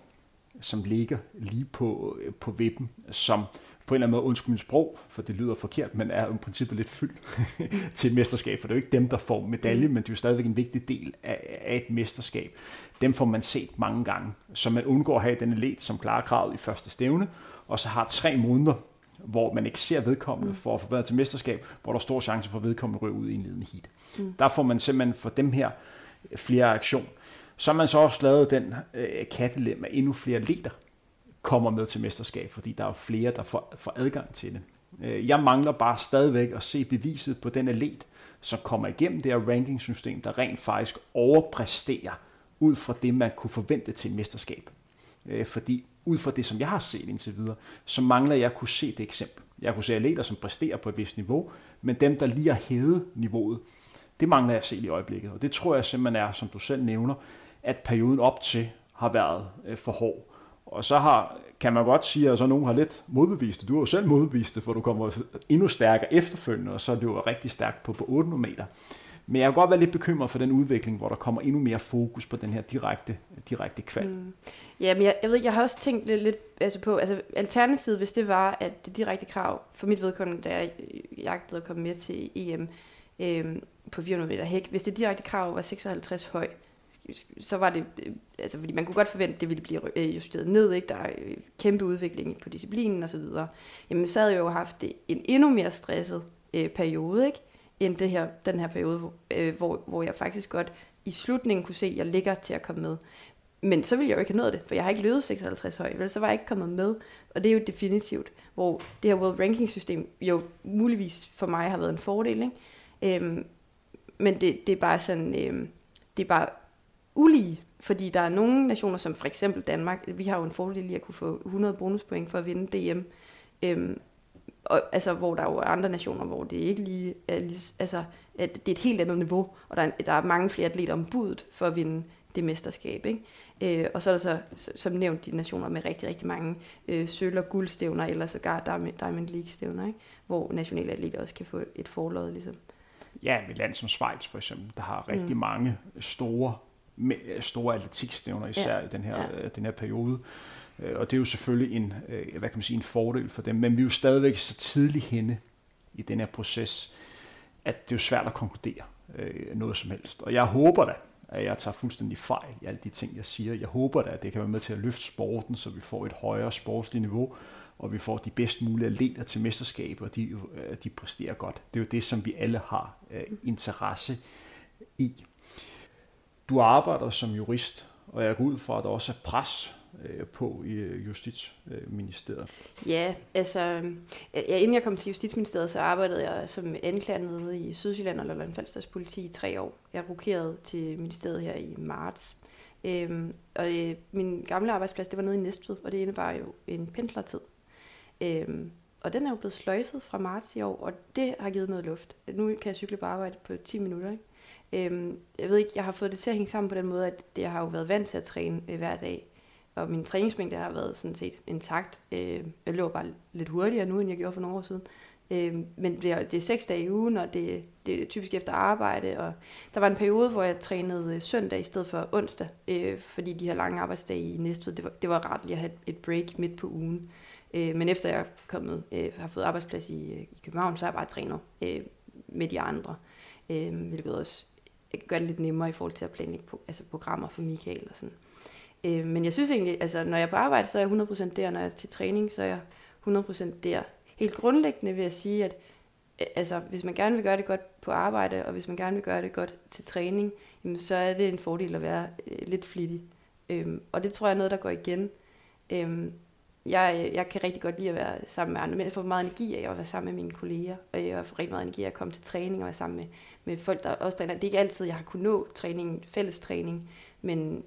som ligger lige på, øh, på vippen, som på en eller anden måde, undskyld min sprog, for det lyder forkert, men er i princippet lidt fyldt til et mesterskab, for det er jo ikke dem, der får medalje, mm. men det er jo stadigvæk en vigtig del af, af et mesterskab. Dem får man set mange gange, så man undgår at have den elit, som klarer kravet i første stævne, og så har tre måneder, hvor man ikke ser vedkommende mm. for at forbedre til mesterskab, hvor der er stor chance for at vedkommende ryge ud i en ledende heat. Mm. Der får man simpelthen for dem her flere aktion. Så har man så også lavet den øh, kattelem, at endnu flere leder kommer med til mesterskab, fordi der er flere, der får, får adgang til det. Øh, jeg mangler bare stadigvæk at se beviset på den atlet, som kommer igennem det her rankingsystem, der rent faktisk overpræsterer ud fra det, man kunne forvente til et mesterskab. Øh, fordi ud fra det, som jeg har set indtil videre, så mangler jeg at kunne se det eksempel. Jeg kunne se atleter, som præsterer på et vist niveau, men dem, der lige har hævet niveauet, det mangler jeg at se i øjeblikket. Og det tror jeg simpelthen er, som du selv nævner, at perioden op til har været øh, for hård. Og så har, kan man godt sige, at så nogen har lidt modbevist det. Du har jo selv modbevist det, for du kommer endnu stærkere efterfølgende, og så er det jo rigtig stærkt på, på 800 meter. Men jeg kan godt være lidt bekymret for den udvikling, hvor der kommer endnu mere fokus på den her direkte, direkte kval. Mm. Ja, men jeg, jeg ved jeg har også tænkt lidt, lidt altså på, altså alternativet, hvis det var, at det direkte krav, for mit vedkommende, da jeg jagtede at komme med til EM øh, på 400 meter hæk, hvis det direkte krav var 56 høj, så var det, øh, altså fordi man kunne godt forvente, at det ville blive øh, justeret ned, ikke? der er øh, kæmpe udvikling på disciplinen og så videre. Jamen så havde jeg jo haft en endnu mere stresset øh, periode, ikke? end det her, den her periode, hvor, øh, hvor, hvor jeg faktisk godt i slutningen kunne se, at jeg ligger til at komme med. Men så ville jeg jo ikke have nået det, for jeg har ikke løbet 56 høj, vel, så var jeg ikke kommet med. Og det er jo definitivt, hvor det her World Ranking system jo muligvis for mig har været en fordel. Ikke? Øhm, men det, det er bare sådan, øhm, det er bare ulige, fordi der er nogle nationer, som for eksempel Danmark, vi har jo en fordel i at kunne få 100 bonuspoint for at vinde DM, øhm, og, altså, hvor der er jo andre nationer, hvor det ikke lige er, lige, altså, at det er et helt andet niveau, og der er, der er mange flere atleter om budet for at vinde det mesterskab. Ikke? Øh, og så er der så, som nævnt, de nationer med rigtig, rigtig mange øh, sølv- og guldstævner, eller sågar Diamond League-stævner, ikke? hvor nationale atleter også kan få et forlod. Ligesom. Ja, et land som Schweiz for eksempel, der har rigtig mm. mange store store atletikstævner, især ja. i den her, ja. Øh, den her periode. Øh, og det er jo selvfølgelig en, øh, hvad kan man sige, en fordel for dem, men vi er jo stadigvæk så tidligt henne i den her proces, at det er jo svært at konkludere noget som helst. Og jeg håber da, at jeg tager fuldstændig fejl i alle de ting, jeg siger. Jeg håber da, at det kan være med til at løfte sporten, så vi får et højere sportsligt niveau, og vi får de bedst mulige atleter til mesterskab, og de, de præsterer godt. Det er jo det, som vi alle har interesse i. Du arbejder som jurist, og jeg går ud fra, at der også er pres øh, på i øh, Justitsministeriet. Ja, altså, øh, ja, inden jeg kom til Justitsministeriet, så arbejdede jeg som anklager nede i Sydsjælland og Lolland Falsters politi i tre år. Jeg rokerede til ministeriet her i marts. Øhm, og det, min gamle arbejdsplads, det var nede i Næstved, og det indebar jo en pendlertid. Øhm, og den er jo blevet sløjfet fra marts i år, og det har givet noget luft. Nu kan jeg cykle på arbejde på 10 minutter, ikke? Øhm, jeg ved ikke, jeg har fået det til at hænge sammen på den måde, at jeg har jo været vant til at træne øh, hver dag. Og min træningsmængde har været sådan set intakt. Øh, jeg løber bare lidt hurtigere nu, end jeg gjorde for nogle år siden. Øh, men det er, det er seks dage i ugen, og det, det er typisk efter arbejde. Og der var en periode, hvor jeg trænede øh, søndag i stedet for onsdag, øh, fordi de her lange arbejdsdage i Næstved, det var, det var rart lige at have et break midt på ugen. Øh, men efter jeg er kommet, øh, har fået arbejdsplads i, øh, i København, så har jeg bare trænet øh, med de andre. Øh, hvilket også gør det lidt nemmere i forhold til at planlægge på, altså programmer for Michael og sådan. Øh, men jeg synes egentlig, altså når jeg er på arbejde, så er jeg 100% der, når jeg er til træning, så er jeg 100% der. Helt grundlæggende vil jeg sige, at øh, altså, hvis man gerne vil gøre det godt på arbejde, og hvis man gerne vil gøre det godt til træning, jamen, så er det en fordel at være øh, lidt flittig. Øhm, og det tror jeg er noget, der går igen. Øhm, jeg, jeg kan rigtig godt lide at være sammen med andre, men jeg får meget energi af at være sammen med mine kolleger, og jeg får rigtig meget energi af at komme til træning og være sammen med, med folk, der også træner. Det er ikke altid, jeg har kunnet nå træning, fælles træning, men,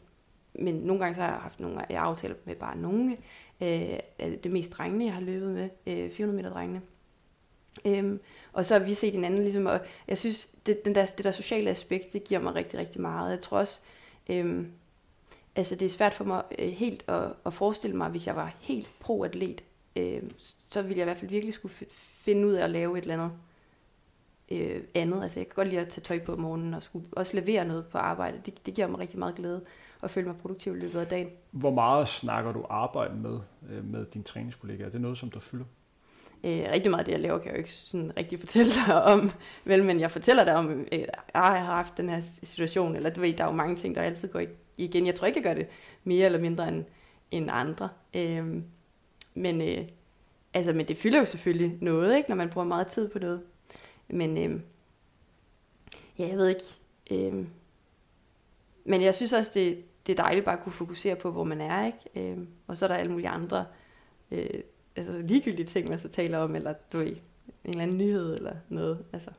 men nogle gange så har jeg haft nogle jeg aftaler med bare nogle øh, det mest drengene, jeg har løbet med, øh, 400 meter drengene. Øhm, og så har vi set hinanden ligesom, og jeg synes, det, den der, det der sociale aspekt, det giver mig rigtig, rigtig meget. Jeg tror også, øhm, altså det er svært for mig øh, helt at, at forestille mig, hvis jeg var helt pro-atlet, øh, så ville jeg i hvert fald virkelig skulle finde ud af at lave et eller andet øh, andet. Altså jeg kan godt lide at tage tøj på om morgenen og skulle også levere noget på arbejde. Det, det giver mig rigtig meget glæde at føle mig produktiv i løbet af dagen. Hvor meget snakker du arbejde med, øh, med dine træningskollegaer? Er det noget, som der fylder? Øh, rigtig meget af det, jeg laver, kan jeg jo ikke sådan rigtig fortælle dig om. Vel, men jeg fortæller dig om, øh, jeg har haft den her situation, eller du ved, der er jo mange ting, der altid går igen. Jeg tror ikke, jeg gør det mere eller mindre end, end andre. Øhm, men, øh, altså, men det fylder jo selvfølgelig noget, ikke, når man bruger meget tid på noget. Men øh, ja, jeg ved ikke. Øh, men jeg synes også, det, det er dejligt bare at kunne fokusere på, hvor man er, ikke? Øh, og så er der alle mulige andre øh, altså ligegyldige ting, man så taler om, eller du ved, en eller anden nyhed eller noget. Altså.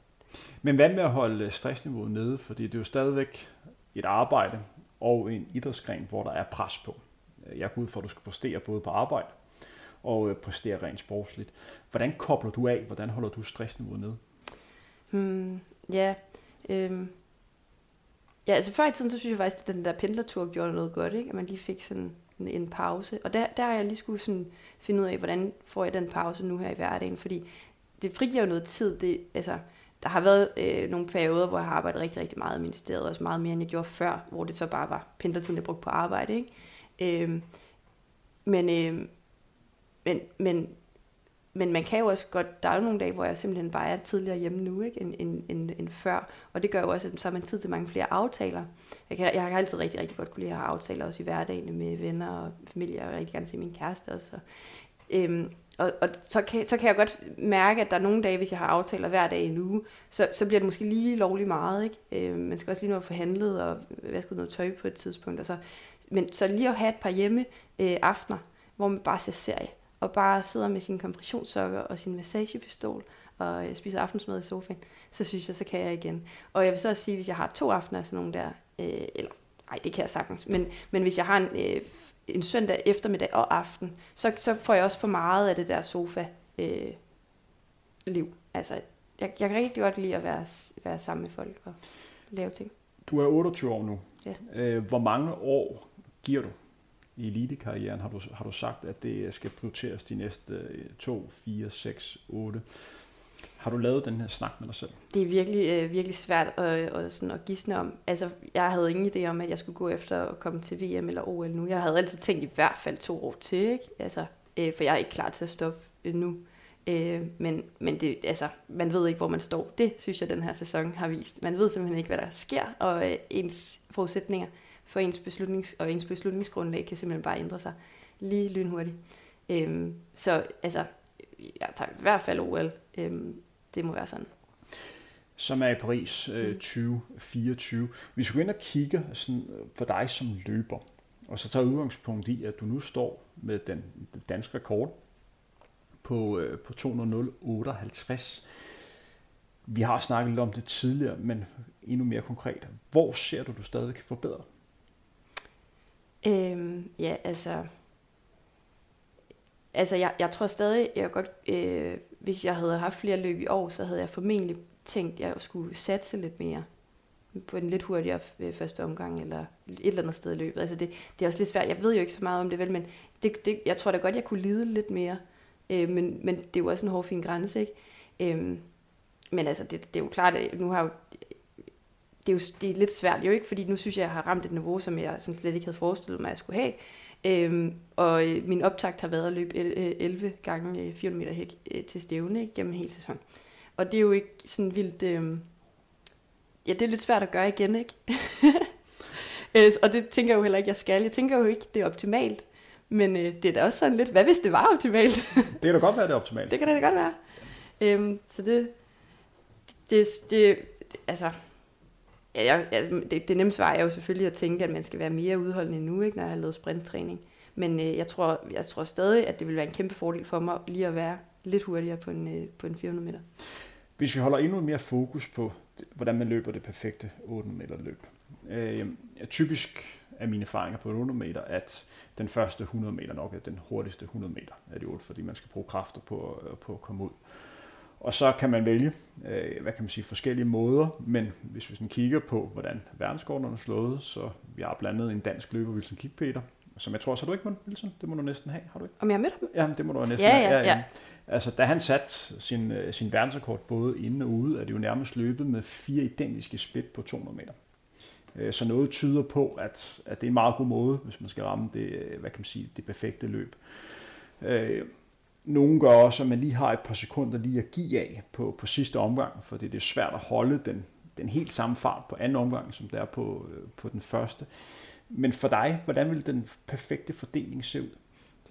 Men hvad med at holde stressniveauet nede? Fordi det er jo stadigvæk et arbejde og en idrætsgren, hvor der er pres på. Jeg går ud for, at du skal præstere både på arbejde og øh, præstere rent sportsligt. Hvordan kobler du af? Hvordan holder du stressniveauet nede? Hmm, ja, øhm, ja, altså før i tiden, så synes jeg faktisk, at den der pendlertur gjorde noget godt, ikke? at man lige fik sådan en, en pause. Og der, der har jeg lige skulle sådan finde ud af, hvordan får jeg den pause nu her i hverdagen, fordi det frigiver jo noget tid. Det, altså, der har været øh, nogle perioder, hvor jeg har arbejdet rigtig, rigtig meget i ministeriet, også meget mere, end jeg gjorde før, hvor det så bare var pendlertiden, jeg brugte på arbejde. Ikke? Øhm, men, øh, men, men men man kan jo også godt, der er jo nogle dage, hvor jeg simpelthen bare er tidligere hjemme nu, ikke, end, end, end, end før. Og det gør jo også, at så har man tid til mange flere aftaler. Jeg, kan, jeg har altid rigtig, rigtig godt kunne lide at have aftaler også i hverdagen med venner og familie, og jeg rigtig gerne se min kæreste også. Og, øhm, og, og så, kan, så kan jeg godt mærke, at der er nogle dage, hvis jeg har aftaler hver dag i en uge, så, så bliver det måske lige lovligt meget. Ikke? Øh, man skal også lige nå at få handlet og vasket noget tøj på et tidspunkt. Og så, men så lige at have et par hjemme øh, aftener, hvor man bare ser serie og bare sidder med sine kompressionssokker og sin massagepistol og øh, spiser aftensmad i sofaen, så synes jeg, så kan jeg igen. Og jeg vil så også sige, hvis jeg har to aftener, sådan nogle der, øh, eller nej, det kan jeg sagtens, men, men hvis jeg har en, øh, en søndag eftermiddag og aften, så, så får jeg også for meget af det der sofa øh, liv. Altså, jeg, jeg kan rigtig godt lide at være, være sammen med folk og lave ting. Du er 28 år nu. Ja. Øh, hvor mange år giver du i elitekarrieren har du, har du sagt, at det skal prioriteres de næste 2, 4, 6, 8. Har du lavet den her snak med dig selv? Det er virkelig, øh, virkelig svært at, og sådan at gisne om. Altså, jeg havde ingen idé om, at jeg skulle gå efter at komme til VM eller OL nu. Jeg havde altid tænkt i hvert fald to år til, ikke? Altså, øh, for jeg er ikke klar til at stoppe øh, nu. Øh, men men det, altså, man ved ikke, hvor man står. Det synes jeg, den her sæson har vist. Man ved simpelthen ikke, hvad der sker, og øh, ens forudsætninger for ens beslutnings, og ens beslutningsgrundlag kan simpelthen bare ændre sig lige lynhurtigt. Øh, så altså, jeg tager i hvert fald OL. Øh, det må være sådan. Som er i Paris øh, 2024. Mm. Vi skal gå ind og kigge sådan, øh, for dig som løber, og så tager udgangspunkt i, at du nu står med den, den danske rekord på, øh, på 200.58. Vi har snakket lidt om det tidligere, men endnu mere konkret. Hvor ser du, du stadig kan forbedre? Øhm, ja, altså... Altså, jeg, jeg tror stadig, jeg godt, øh, hvis jeg havde haft flere løb i år, så havde jeg formentlig tænkt, at jeg skulle satse lidt mere på en lidt hurtigere første omgang, eller et eller andet sted i løbet. Altså det, det er også lidt svært. Jeg ved jo ikke så meget om det, vel, men det, det, jeg tror da godt, jeg kunne lide lidt mere. Øh, men, men det er jo også en hård fin grænse, ikke? Øh, men altså, det, det er jo klart, at nu har jeg jo det er jo det er lidt svært jo ikke, fordi nu synes jeg, jeg har ramt et niveau, som jeg sådan slet ikke havde forestillet mig, at jeg skulle have. Øhm, og øh, min optakt har været at løbe 11 øh, gange 400 meter hæk øh, til stævne ikke, gennem hele sæsonen. Og det er jo ikke sådan vildt... Øh, ja, det er lidt svært at gøre igen, ikke? øh, og det tænker jeg jo heller ikke, jeg skal. Jeg tænker jo ikke, det er optimalt. Men øh, det er da også sådan lidt, hvad hvis det var optimalt? det kan da godt være, det er optimalt. Det kan da godt være. Øhm, så det, det, det, altså, Ja, jeg, ja, det, det nemme svar er jo selvfølgelig at tænke, at man skal være mere udholdende nu, ikke, når jeg har lavet sprinttræning. Men øh, jeg, tror, jeg tror stadig, at det vil være en kæmpe fordel for mig lige at være lidt hurtigere på en, øh, på en 400 meter. Hvis vi holder endnu mere fokus på, hvordan man løber det perfekte 800 meter løb. Øh, typisk er mine erfaringer på 800 meter, at den første 100 meter nok er den hurtigste 100 meter af de 8, fordi man skal bruge kræfter på, på at komme ud. Og så kan man vælge, øh, hvad kan man sige, forskellige måder, men hvis vi sådan kigger på, hvordan verdenskortene er slået, så vi har blandt andet en dansk løber, Wilson Kikpeter, som jeg tror, så har du ikke, Wilson? Det må du næsten have, har du ikke? Om jeg har mødt ham? Ja, det må du næsten ja, have. Ja, ja, ja. Altså, da han satte sin, øh, sin verdensrekord både inde og ude, er det jo nærmest løbet med fire identiske split på 200 meter. Øh, så noget tyder på, at, at det er en meget god måde, hvis man skal ramme det, øh, hvad kan man sige, det perfekte løb. Nogle gør også, at man lige har et par sekunder lige at give af på, på sidste omgang, for det er svært at holde den, den helt samme fart på anden omgang, som det er på, øh, på den første. Men for dig, hvordan vil den perfekte fordeling se ud?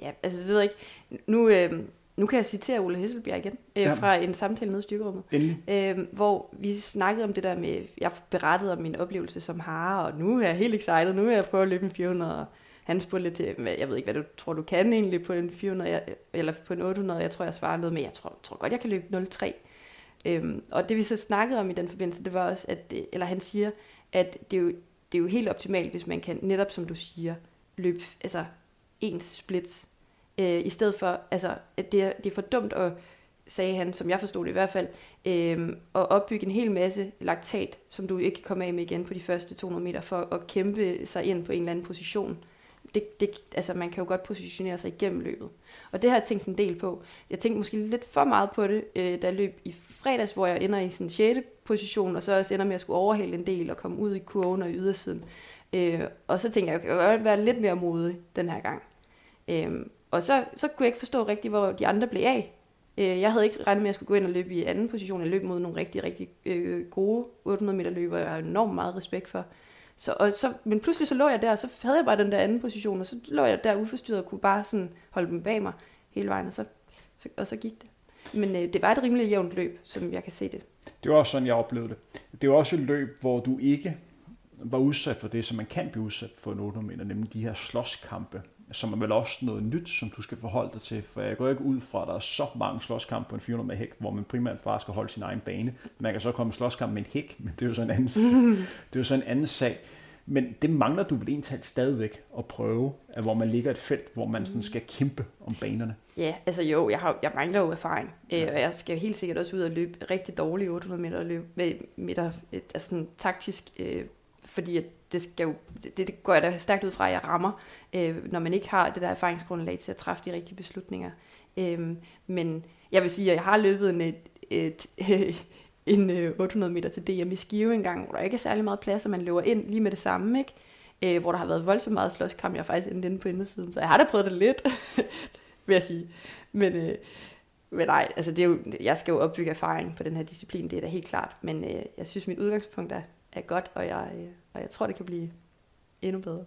Ja, altså det ved jeg ikke. Nu, øh, nu kan jeg citere Ole Hesselbjerg igen, øh, fra en samtale nede i styrkerummet, øh, hvor vi snakkede om det der med, jeg berettede om min oplevelse som hare, og nu er jeg helt excited, nu vil jeg prøve at løbe en 400, og han spurgte lidt til, jeg ved ikke, hvad du tror, du kan egentlig på en 400, eller på en 800, jeg tror, jeg svarede noget men jeg tror, tror godt, jeg kan løbe 03. Øhm, og det vi så snakkede om i den forbindelse, det var også, at, det, eller han siger, at det er, jo, det er jo helt optimalt, hvis man kan, netop som du siger, løbe altså, ens splits, øh, i stedet for, altså, at det er, det er for dumt at, sagde han, som jeg forstod det i hvert fald, øh, at opbygge en hel masse laktat, som du ikke kan komme af med igen på de første 200 meter, for at kæmpe sig ind på en eller anden position. Det, det, altså, man kan jo godt positionere sig igennem løbet. Og det har jeg tænkt en del på. Jeg tænkte måske lidt for meget på det, øh, da jeg løb i fredags, hvor jeg ender i sådan 6. position, og så også ender med at skulle overhale en del og komme ud i kurven og i ydersiden. Øh, og så tænkte jeg, jeg kan godt være lidt mere modig den her gang. Øh, og så, så kunne jeg ikke forstå rigtigt, hvor de andre blev af. Øh, jeg havde ikke regnet med, at jeg skulle gå ind og løbe i anden position. Jeg løb mod nogle rigtig, rigtig øh, gode 800 meter løber, jeg har enormt meget respekt for. Så, og så, men pludselig så lå jeg der, og så havde jeg bare den der anden position, og så lå jeg der uforstyrret og kunne bare sådan holde dem bag mig hele vejen, og så, så, og så gik det. Men øh, det var et rimelig jævnt løb, som jeg kan se det. Det var også sådan, jeg oplevede det. Det var også et løb, hvor du ikke var udsat for det, som man kan blive udsat for en 800 meter, nemlig de her slåskampe, som er vel også noget nyt, som du skal forholde dig til, for jeg går ikke ud fra, at der er så mange slåskampe på en 400 meter hæk, hvor man primært bare skal holde sin egen bane. Man kan så komme i slåskamp med en hæk, men det er jo så en anden, det er jo så en anden sag. Men det mangler du vel egentlig stadigvæk at prøve, at hvor man ligger et felt, hvor man sådan skal kæmpe om banerne. Ja, altså jo, jeg, har, jeg mangler jo erfaring, øh, og jeg skal jo helt sikkert også ud og løbe rigtig dårlige 800 meter løb, med, meter, øh, altså sådan taktisk, øh, fordi at det, skal jo, det, det går jeg da stærkt ud fra, at jeg rammer, øh, når man ikke har det der erfaringsgrundlag til at træffe de rigtige beslutninger. Øh, men jeg vil sige, at jeg har løbet en, et, et, en øh, 800 meter til DM i Skive en gang, hvor der ikke er særlig meget plads, og man løber ind lige med det samme, ikke? Øh, hvor der har været voldsomt meget slåskamp. Jeg er faktisk endt inde på indersiden, så jeg har da prøvet det lidt, vil jeg sige. Men, øh, men nej, altså det er jo, jeg skal jo opbygge erfaring på den her disciplin, det er da helt klart. Men øh, jeg synes, mit udgangspunkt er, er godt, og jeg, øh, og jeg tror, det kan blive endnu bedre.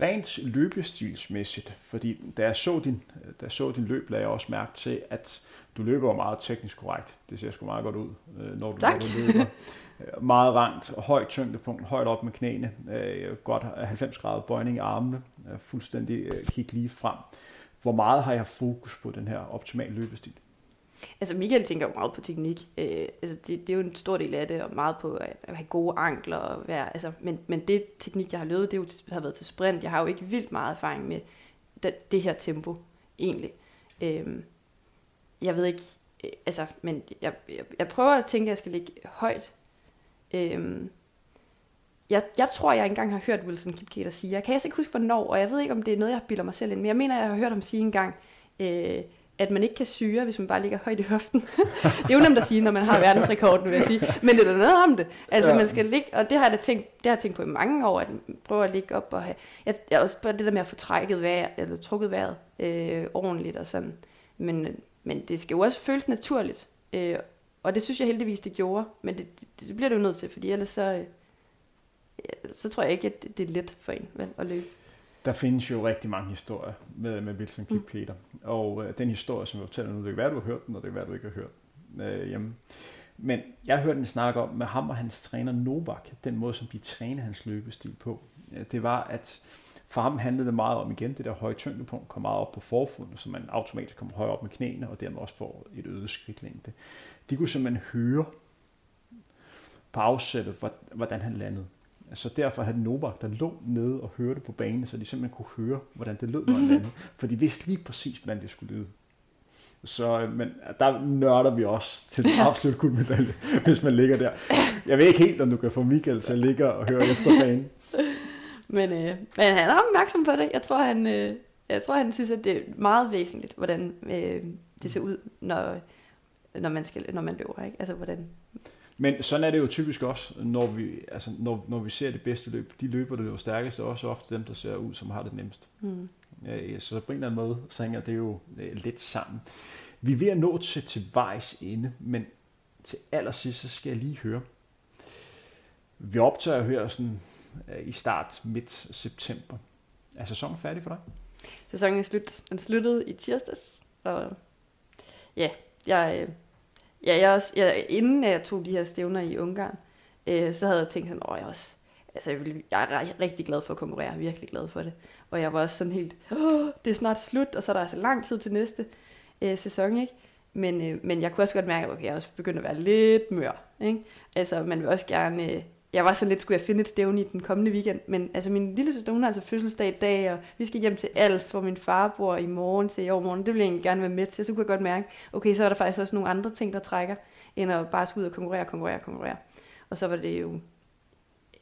Rent løbestilsmæssigt, fordi da jeg så din, da jeg så din løb, lagde jeg også mærke til, at du løber meget teknisk korrekt. Det ser sgu meget godt ud, øh, når du, Tak. når du løber. Øh, Meget rangt, højt tyngdepunkt, højt op med knæene, øh, godt 90 grader bøjning i armene, fuldstændig kig lige frem. Hvor meget har jeg fokus på den her optimale løbestil? Altså Michael tænker jo meget på teknik. Øh, altså det, det er jo en stor del af det, og meget på at, have gode ankler. Og være, altså, men, men det teknik, jeg har løbet, det jo, har været til sprint. Jeg har jo ikke vildt meget erfaring med det, det her tempo, egentlig. Øh, jeg ved ikke, øh, altså, men jeg, jeg, jeg prøver at tænke, at jeg skal ligge højt. Øh, jeg, jeg tror, jeg engang har hørt Wilson Kipketer sige, jeg kan altså ikke huske, hvornår, og jeg ved ikke, om det er noget, jeg bilder mig selv ind, men jeg mener, jeg har hørt ham sige engang, øh, at man ikke kan syre, hvis man bare ligger højt i hoften. det er jo nemt at sige, når man har verdensrekorden, vil jeg sige. Men det er noget om det. Altså, Ja. man skal ligge, og det har jeg da tænkt, det har jeg tænkt på i mange år, at prøve at ligge op og have, jeg, jeg også bare det der med at få trækket vejret, eller trukket vejret øh, ordentligt og sådan. Men, men det skal jo også føles naturligt. Øh, og det synes jeg heldigvis, det gjorde. Men det, det, det bliver det jo nødt til, fordi ellers så, øh, så tror jeg ikke, at det, det er let for en vel, at løbe. Der findes jo rigtig mange historier med, med Wilson Kipketer. Mm. Og øh, den historie, som jeg fortæller nu, det kan være, du har hørt den, og det kan være, du ikke har hørt den øh, hjemme. Men jeg har hørt en snak om med ham og hans træner Novak, den måde, som de træner hans løbestil på. Øh, Det var, at for ham handlede det meget om igen, det der høje tyngdepunkt kom meget op på forfoden, så man automatisk kommer højere op med knæene, og dermed også får et øget skridtlængde. De kunne simpelthen høre på afsættet, hvor- hvordan han landede. Så derfor havde Novak, der lå nede og hørte på banen, så de simpelthen kunne høre, hvordan det lød, når han landede. For de vidste lige præcis, hvordan det skulle lyde. Så, øh, men der nørder vi også til den absolut guldmedalje, hvis man ligger der. Jeg ved ikke helt, om du kan få Michael til at ligge og høre efter banen. Men, øh, men han er opmærksom på det. Jeg tror, han, øh, jeg tror, han synes, at det er meget væsentligt, hvordan øh, det ser ud, når, når, man, skal, når man løber. Ikke? Altså, hvordan, Men sådan er det jo typisk også, når vi, altså, når, når vi ser det bedste løb. De løber, der løber stærkest, er også ofte dem, der ser ud, som har det nemmest. hmm. Ja, så på en eller anden måde, så hænger det jo øh, lidt sammen. Vi er ved at nå til, til vejs ende, men til allersidst, så skal jeg lige høre. Vi optager her sådan øh, i start midt september. Er sæsonen færdig for dig? Sæsonen er slut. Den sluttede i tirsdags, og ja, jeg, øh, ja, jeg også, jeg, inden jeg tog de her stævner i Ungarn, øh, så havde jeg tænkt sådan, åh, jeg også, altså jeg, vil, jeg er rigtig glad for at konkurrere, virkelig glad for det. Og jeg var også sådan helt, åh, det er snart slut, og så er der altså lang tid til næste øh, sæson, ikke? Men, øh, men jeg kunne også godt mærke, at okay, jeg også begyndte at være lidt mør. Ikke? Altså, man vil også gerne... Øh, jeg var så lidt, skulle jeg finde et stævne i den kommende weekend, men altså min lille søster, hun har altså fødselsdag i dag, og vi skal hjem til Als, hvor min far bor i morgen til i overmorgen. Det vil jeg egentlig gerne være med til, så kunne jeg godt mærke, okay, så er der faktisk også nogle andre ting, der trækker, end at bare skulle ud og konkurrere, konkurrere, konkurrere. Og så var det jo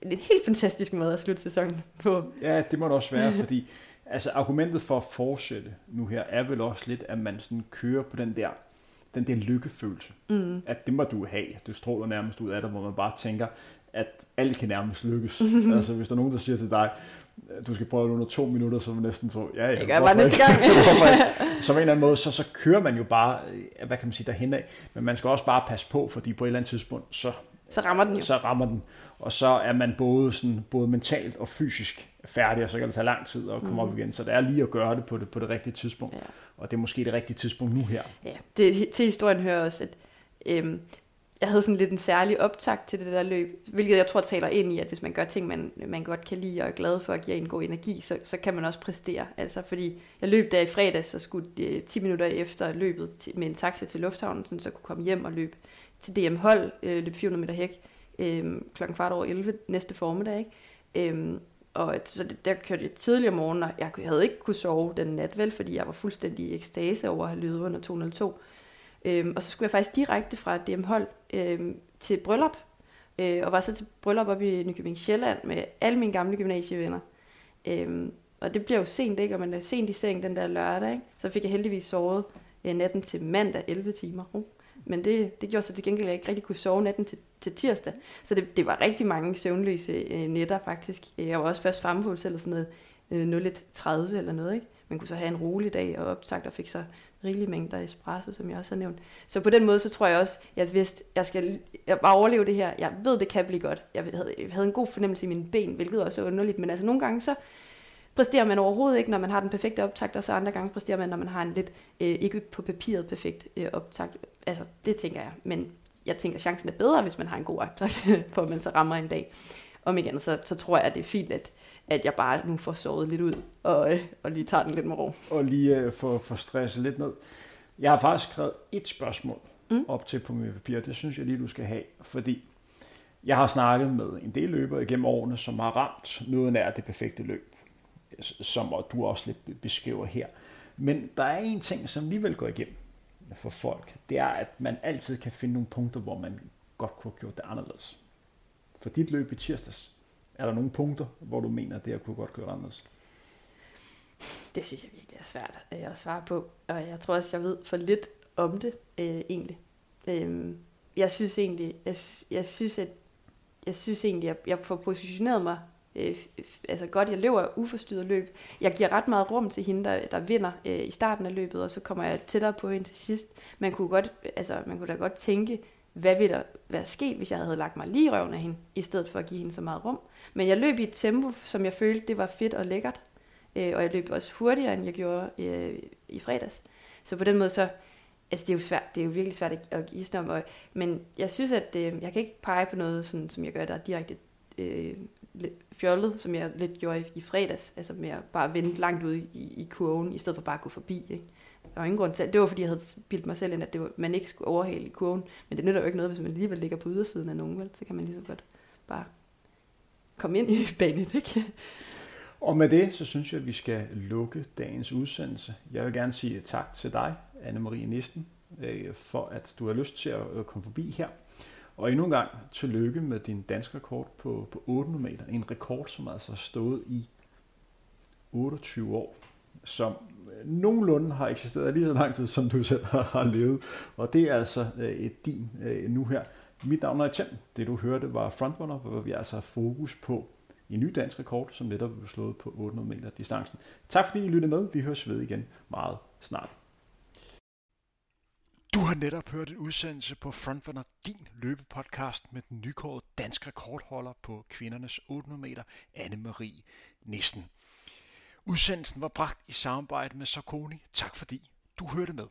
en helt fantastisk måde at slutte sæsonen på. Ja, det må det også være, fordi altså, argumentet for at fortsætte nu her, er vel også lidt, at man sådan kører på den der den der lykkefølelse. Mm. At det må du have. Det stråler nærmest ud af dig, hvor man bare tænker, at alt kan nærmest lykkes. altså hvis der er nogen, der siger til dig, du skal prøve det under to minutter, så er man næsten så, ja, ja, jeg gør bare næste gang. så på en eller anden måde, så, så kører man jo bare, hvad kan man sige, derhen af. Men man skal også bare passe på, fordi på et eller andet tidspunkt, så, så rammer den jo. Så rammer den. Og så er man både, sådan, både mentalt og fysisk færdig, og så kan det tage lang tid at komme mm. op igen. Så det er lige at gøre det på det, på det rigtige tidspunkt. Ja. Og det er måske det rigtige tidspunkt nu her. Ja, det, til historien hører også, at øhm, jeg havde sådan lidt en særlig optakt til det der løb, hvilket jeg tror taler ind i, at hvis man gør ting, man, man godt kan lide og er glad for at give en god energi, så, så kan man også præstere. Altså fordi jeg løb der i fredag, så skulle øh, 10 minutter efter løbet til, med en taxa til lufthavnen, så jeg kunne komme hjem og løbe til DM Hold, øh, løb 400 meter hæk, øh, klokken kvart over 11 næste formiddag. Ikke? Øh, og så det, der kørte jeg tidligere morgen, og jeg havde ikke kunne sove den nat, vel, fordi jeg var fuldstændig i ekstase over at have løbet under 202. Øhm, og så skulle jeg faktisk direkte fra DM Hold øhm, til bryllup, øh, og var så til bryllup op i Nykøbing Sjælland med alle mine gamle gymnasievenner. Øhm, og det bliver jo sent, ikke? Og man er sent i seng den der lørdag, ikke? Så fik jeg heldigvis sovet øh, natten til mandag 11 timer. Uh. Men det, det gjorde så til gengæld, at jeg ikke rigtig kunne sove natten til, til tirsdag. Så det, det var rigtig mange søvnløse øh, nætter faktisk. Øh, jeg var også først fremme på eller sådan noget øh, 01.30 eller noget, ikke? Man kunne så have en rolig dag og opsagt og fik så rigelige mængder espresso, som jeg også har nævnt. Så på den måde, så tror jeg også, at hvis jeg skal jeg bare overleve det her, jeg ved, det kan blive godt. Jeg havde, jeg havde en god fornemmelse i mine ben, hvilket også er underligt, men altså nogle gange så præsterer man overhovedet ikke, når man har den perfekte optakt, og så andre gange præsterer man, når man har en lidt, øh, ikke på papiret perfekt øh, optakt. Altså, det tænker jeg. Men jeg tænker, at chancen er bedre, hvis man har en god optakt, for at man så rammer en dag. Om igen, så, så tror jeg, at det er fint, at, at jeg bare nu får sovet lidt ud, og, øh, og lige tager den lidt med ro. Og lige øh, få, få stresset lidt ned. Jeg har faktisk skrevet et spørgsmål mm. op til på mit papir. Det synes jeg lige, du skal have, fordi jeg har snakket med en del løbere igennem årene, som har ramt noget nær det perfekte løb, som du også lidt beskriver her. Men der er en ting, som alligevel går igennem for folk. Det er, at man altid kan finde nogle punkter, hvor man godt kunne have gjort det anderledes. For dit løb i tirsdags, er der nogle punkter, hvor du mener, at det her kunne godt gøre anderledes? Det synes jeg virkelig er svært øh, at svare på, og jeg tror også, jeg ved for lidt om det øh, egentlig. Øh, jeg synes egentlig, jeg, jeg synes, at jeg synes egentlig, at jeg får positioneret mig øh, altså godt, jeg løber uforstyrret løb. Jeg giver ret meget rum til hende, der, der vinder øh, i starten af løbet, og så kommer jeg tættere på hende til sidst. Man kunne, godt, altså, man kunne da godt tænke, hvad ville der være sket, hvis jeg havde lagt mig lige i røven af hende, i stedet for at give hende så meget rum. Men jeg løb i et tempo, som jeg følte, det var fedt og lækkert. Øh, og jeg løb også hurtigere, end jeg gjorde øh, i fredags. Så på den måde så, altså det er jo svært, det er jo virkelig svært at, at gisne om, og, men jeg synes, at øh, jeg kan ikke pege på noget, sådan, som jeg gør, der er direkte øh, fjollet, som jeg lidt gjorde i, i fredags, altså med at bare vente langt ud i, i kurven, i stedet for bare at gå forbi. Ikke? Der var ingen grund til, det var fordi, jeg havde bildt mig selv ind, at det var, man ikke skulle overhale i kurven, men det nytter jo ikke noget, hvis man alligevel ligger på ydersiden af nogen, vel? så kan man lige så godt bare komme ind i banen, ikke? Og med det, så synes jeg, at vi skal lukke dagens udsendelse. Jeg vil gerne sige tak til dig, Anne-Marie Nisten, øh, for at du har lyst til at øh, komme forbi her. Og endnu en gang tillykke med din dansk rekord på, på 800 meter. En rekord, som altså har stået i 28 år, som nogenlunde har eksisteret lige så lang tid, som du selv har levet. Og det er altså øh, din øh, nu her. Mit navn er Etienne. Det du hørte var Frontrunner, hvor vi altså har fokus på en ny dansk rekord, som netop blev slået på 800 meter distancen. Tak fordi I lyttede med. Vi høres ved igen meget snart. Du har netop hørt en udsendelse på Frontrunner, din løbepodcast med den nykårede danske rekordholder på kvindernes 800 meter, Anne-Marie Nissen. Udsendelsen var bragt i samarbejde med Sarkoni. Tak fordi du hørte med.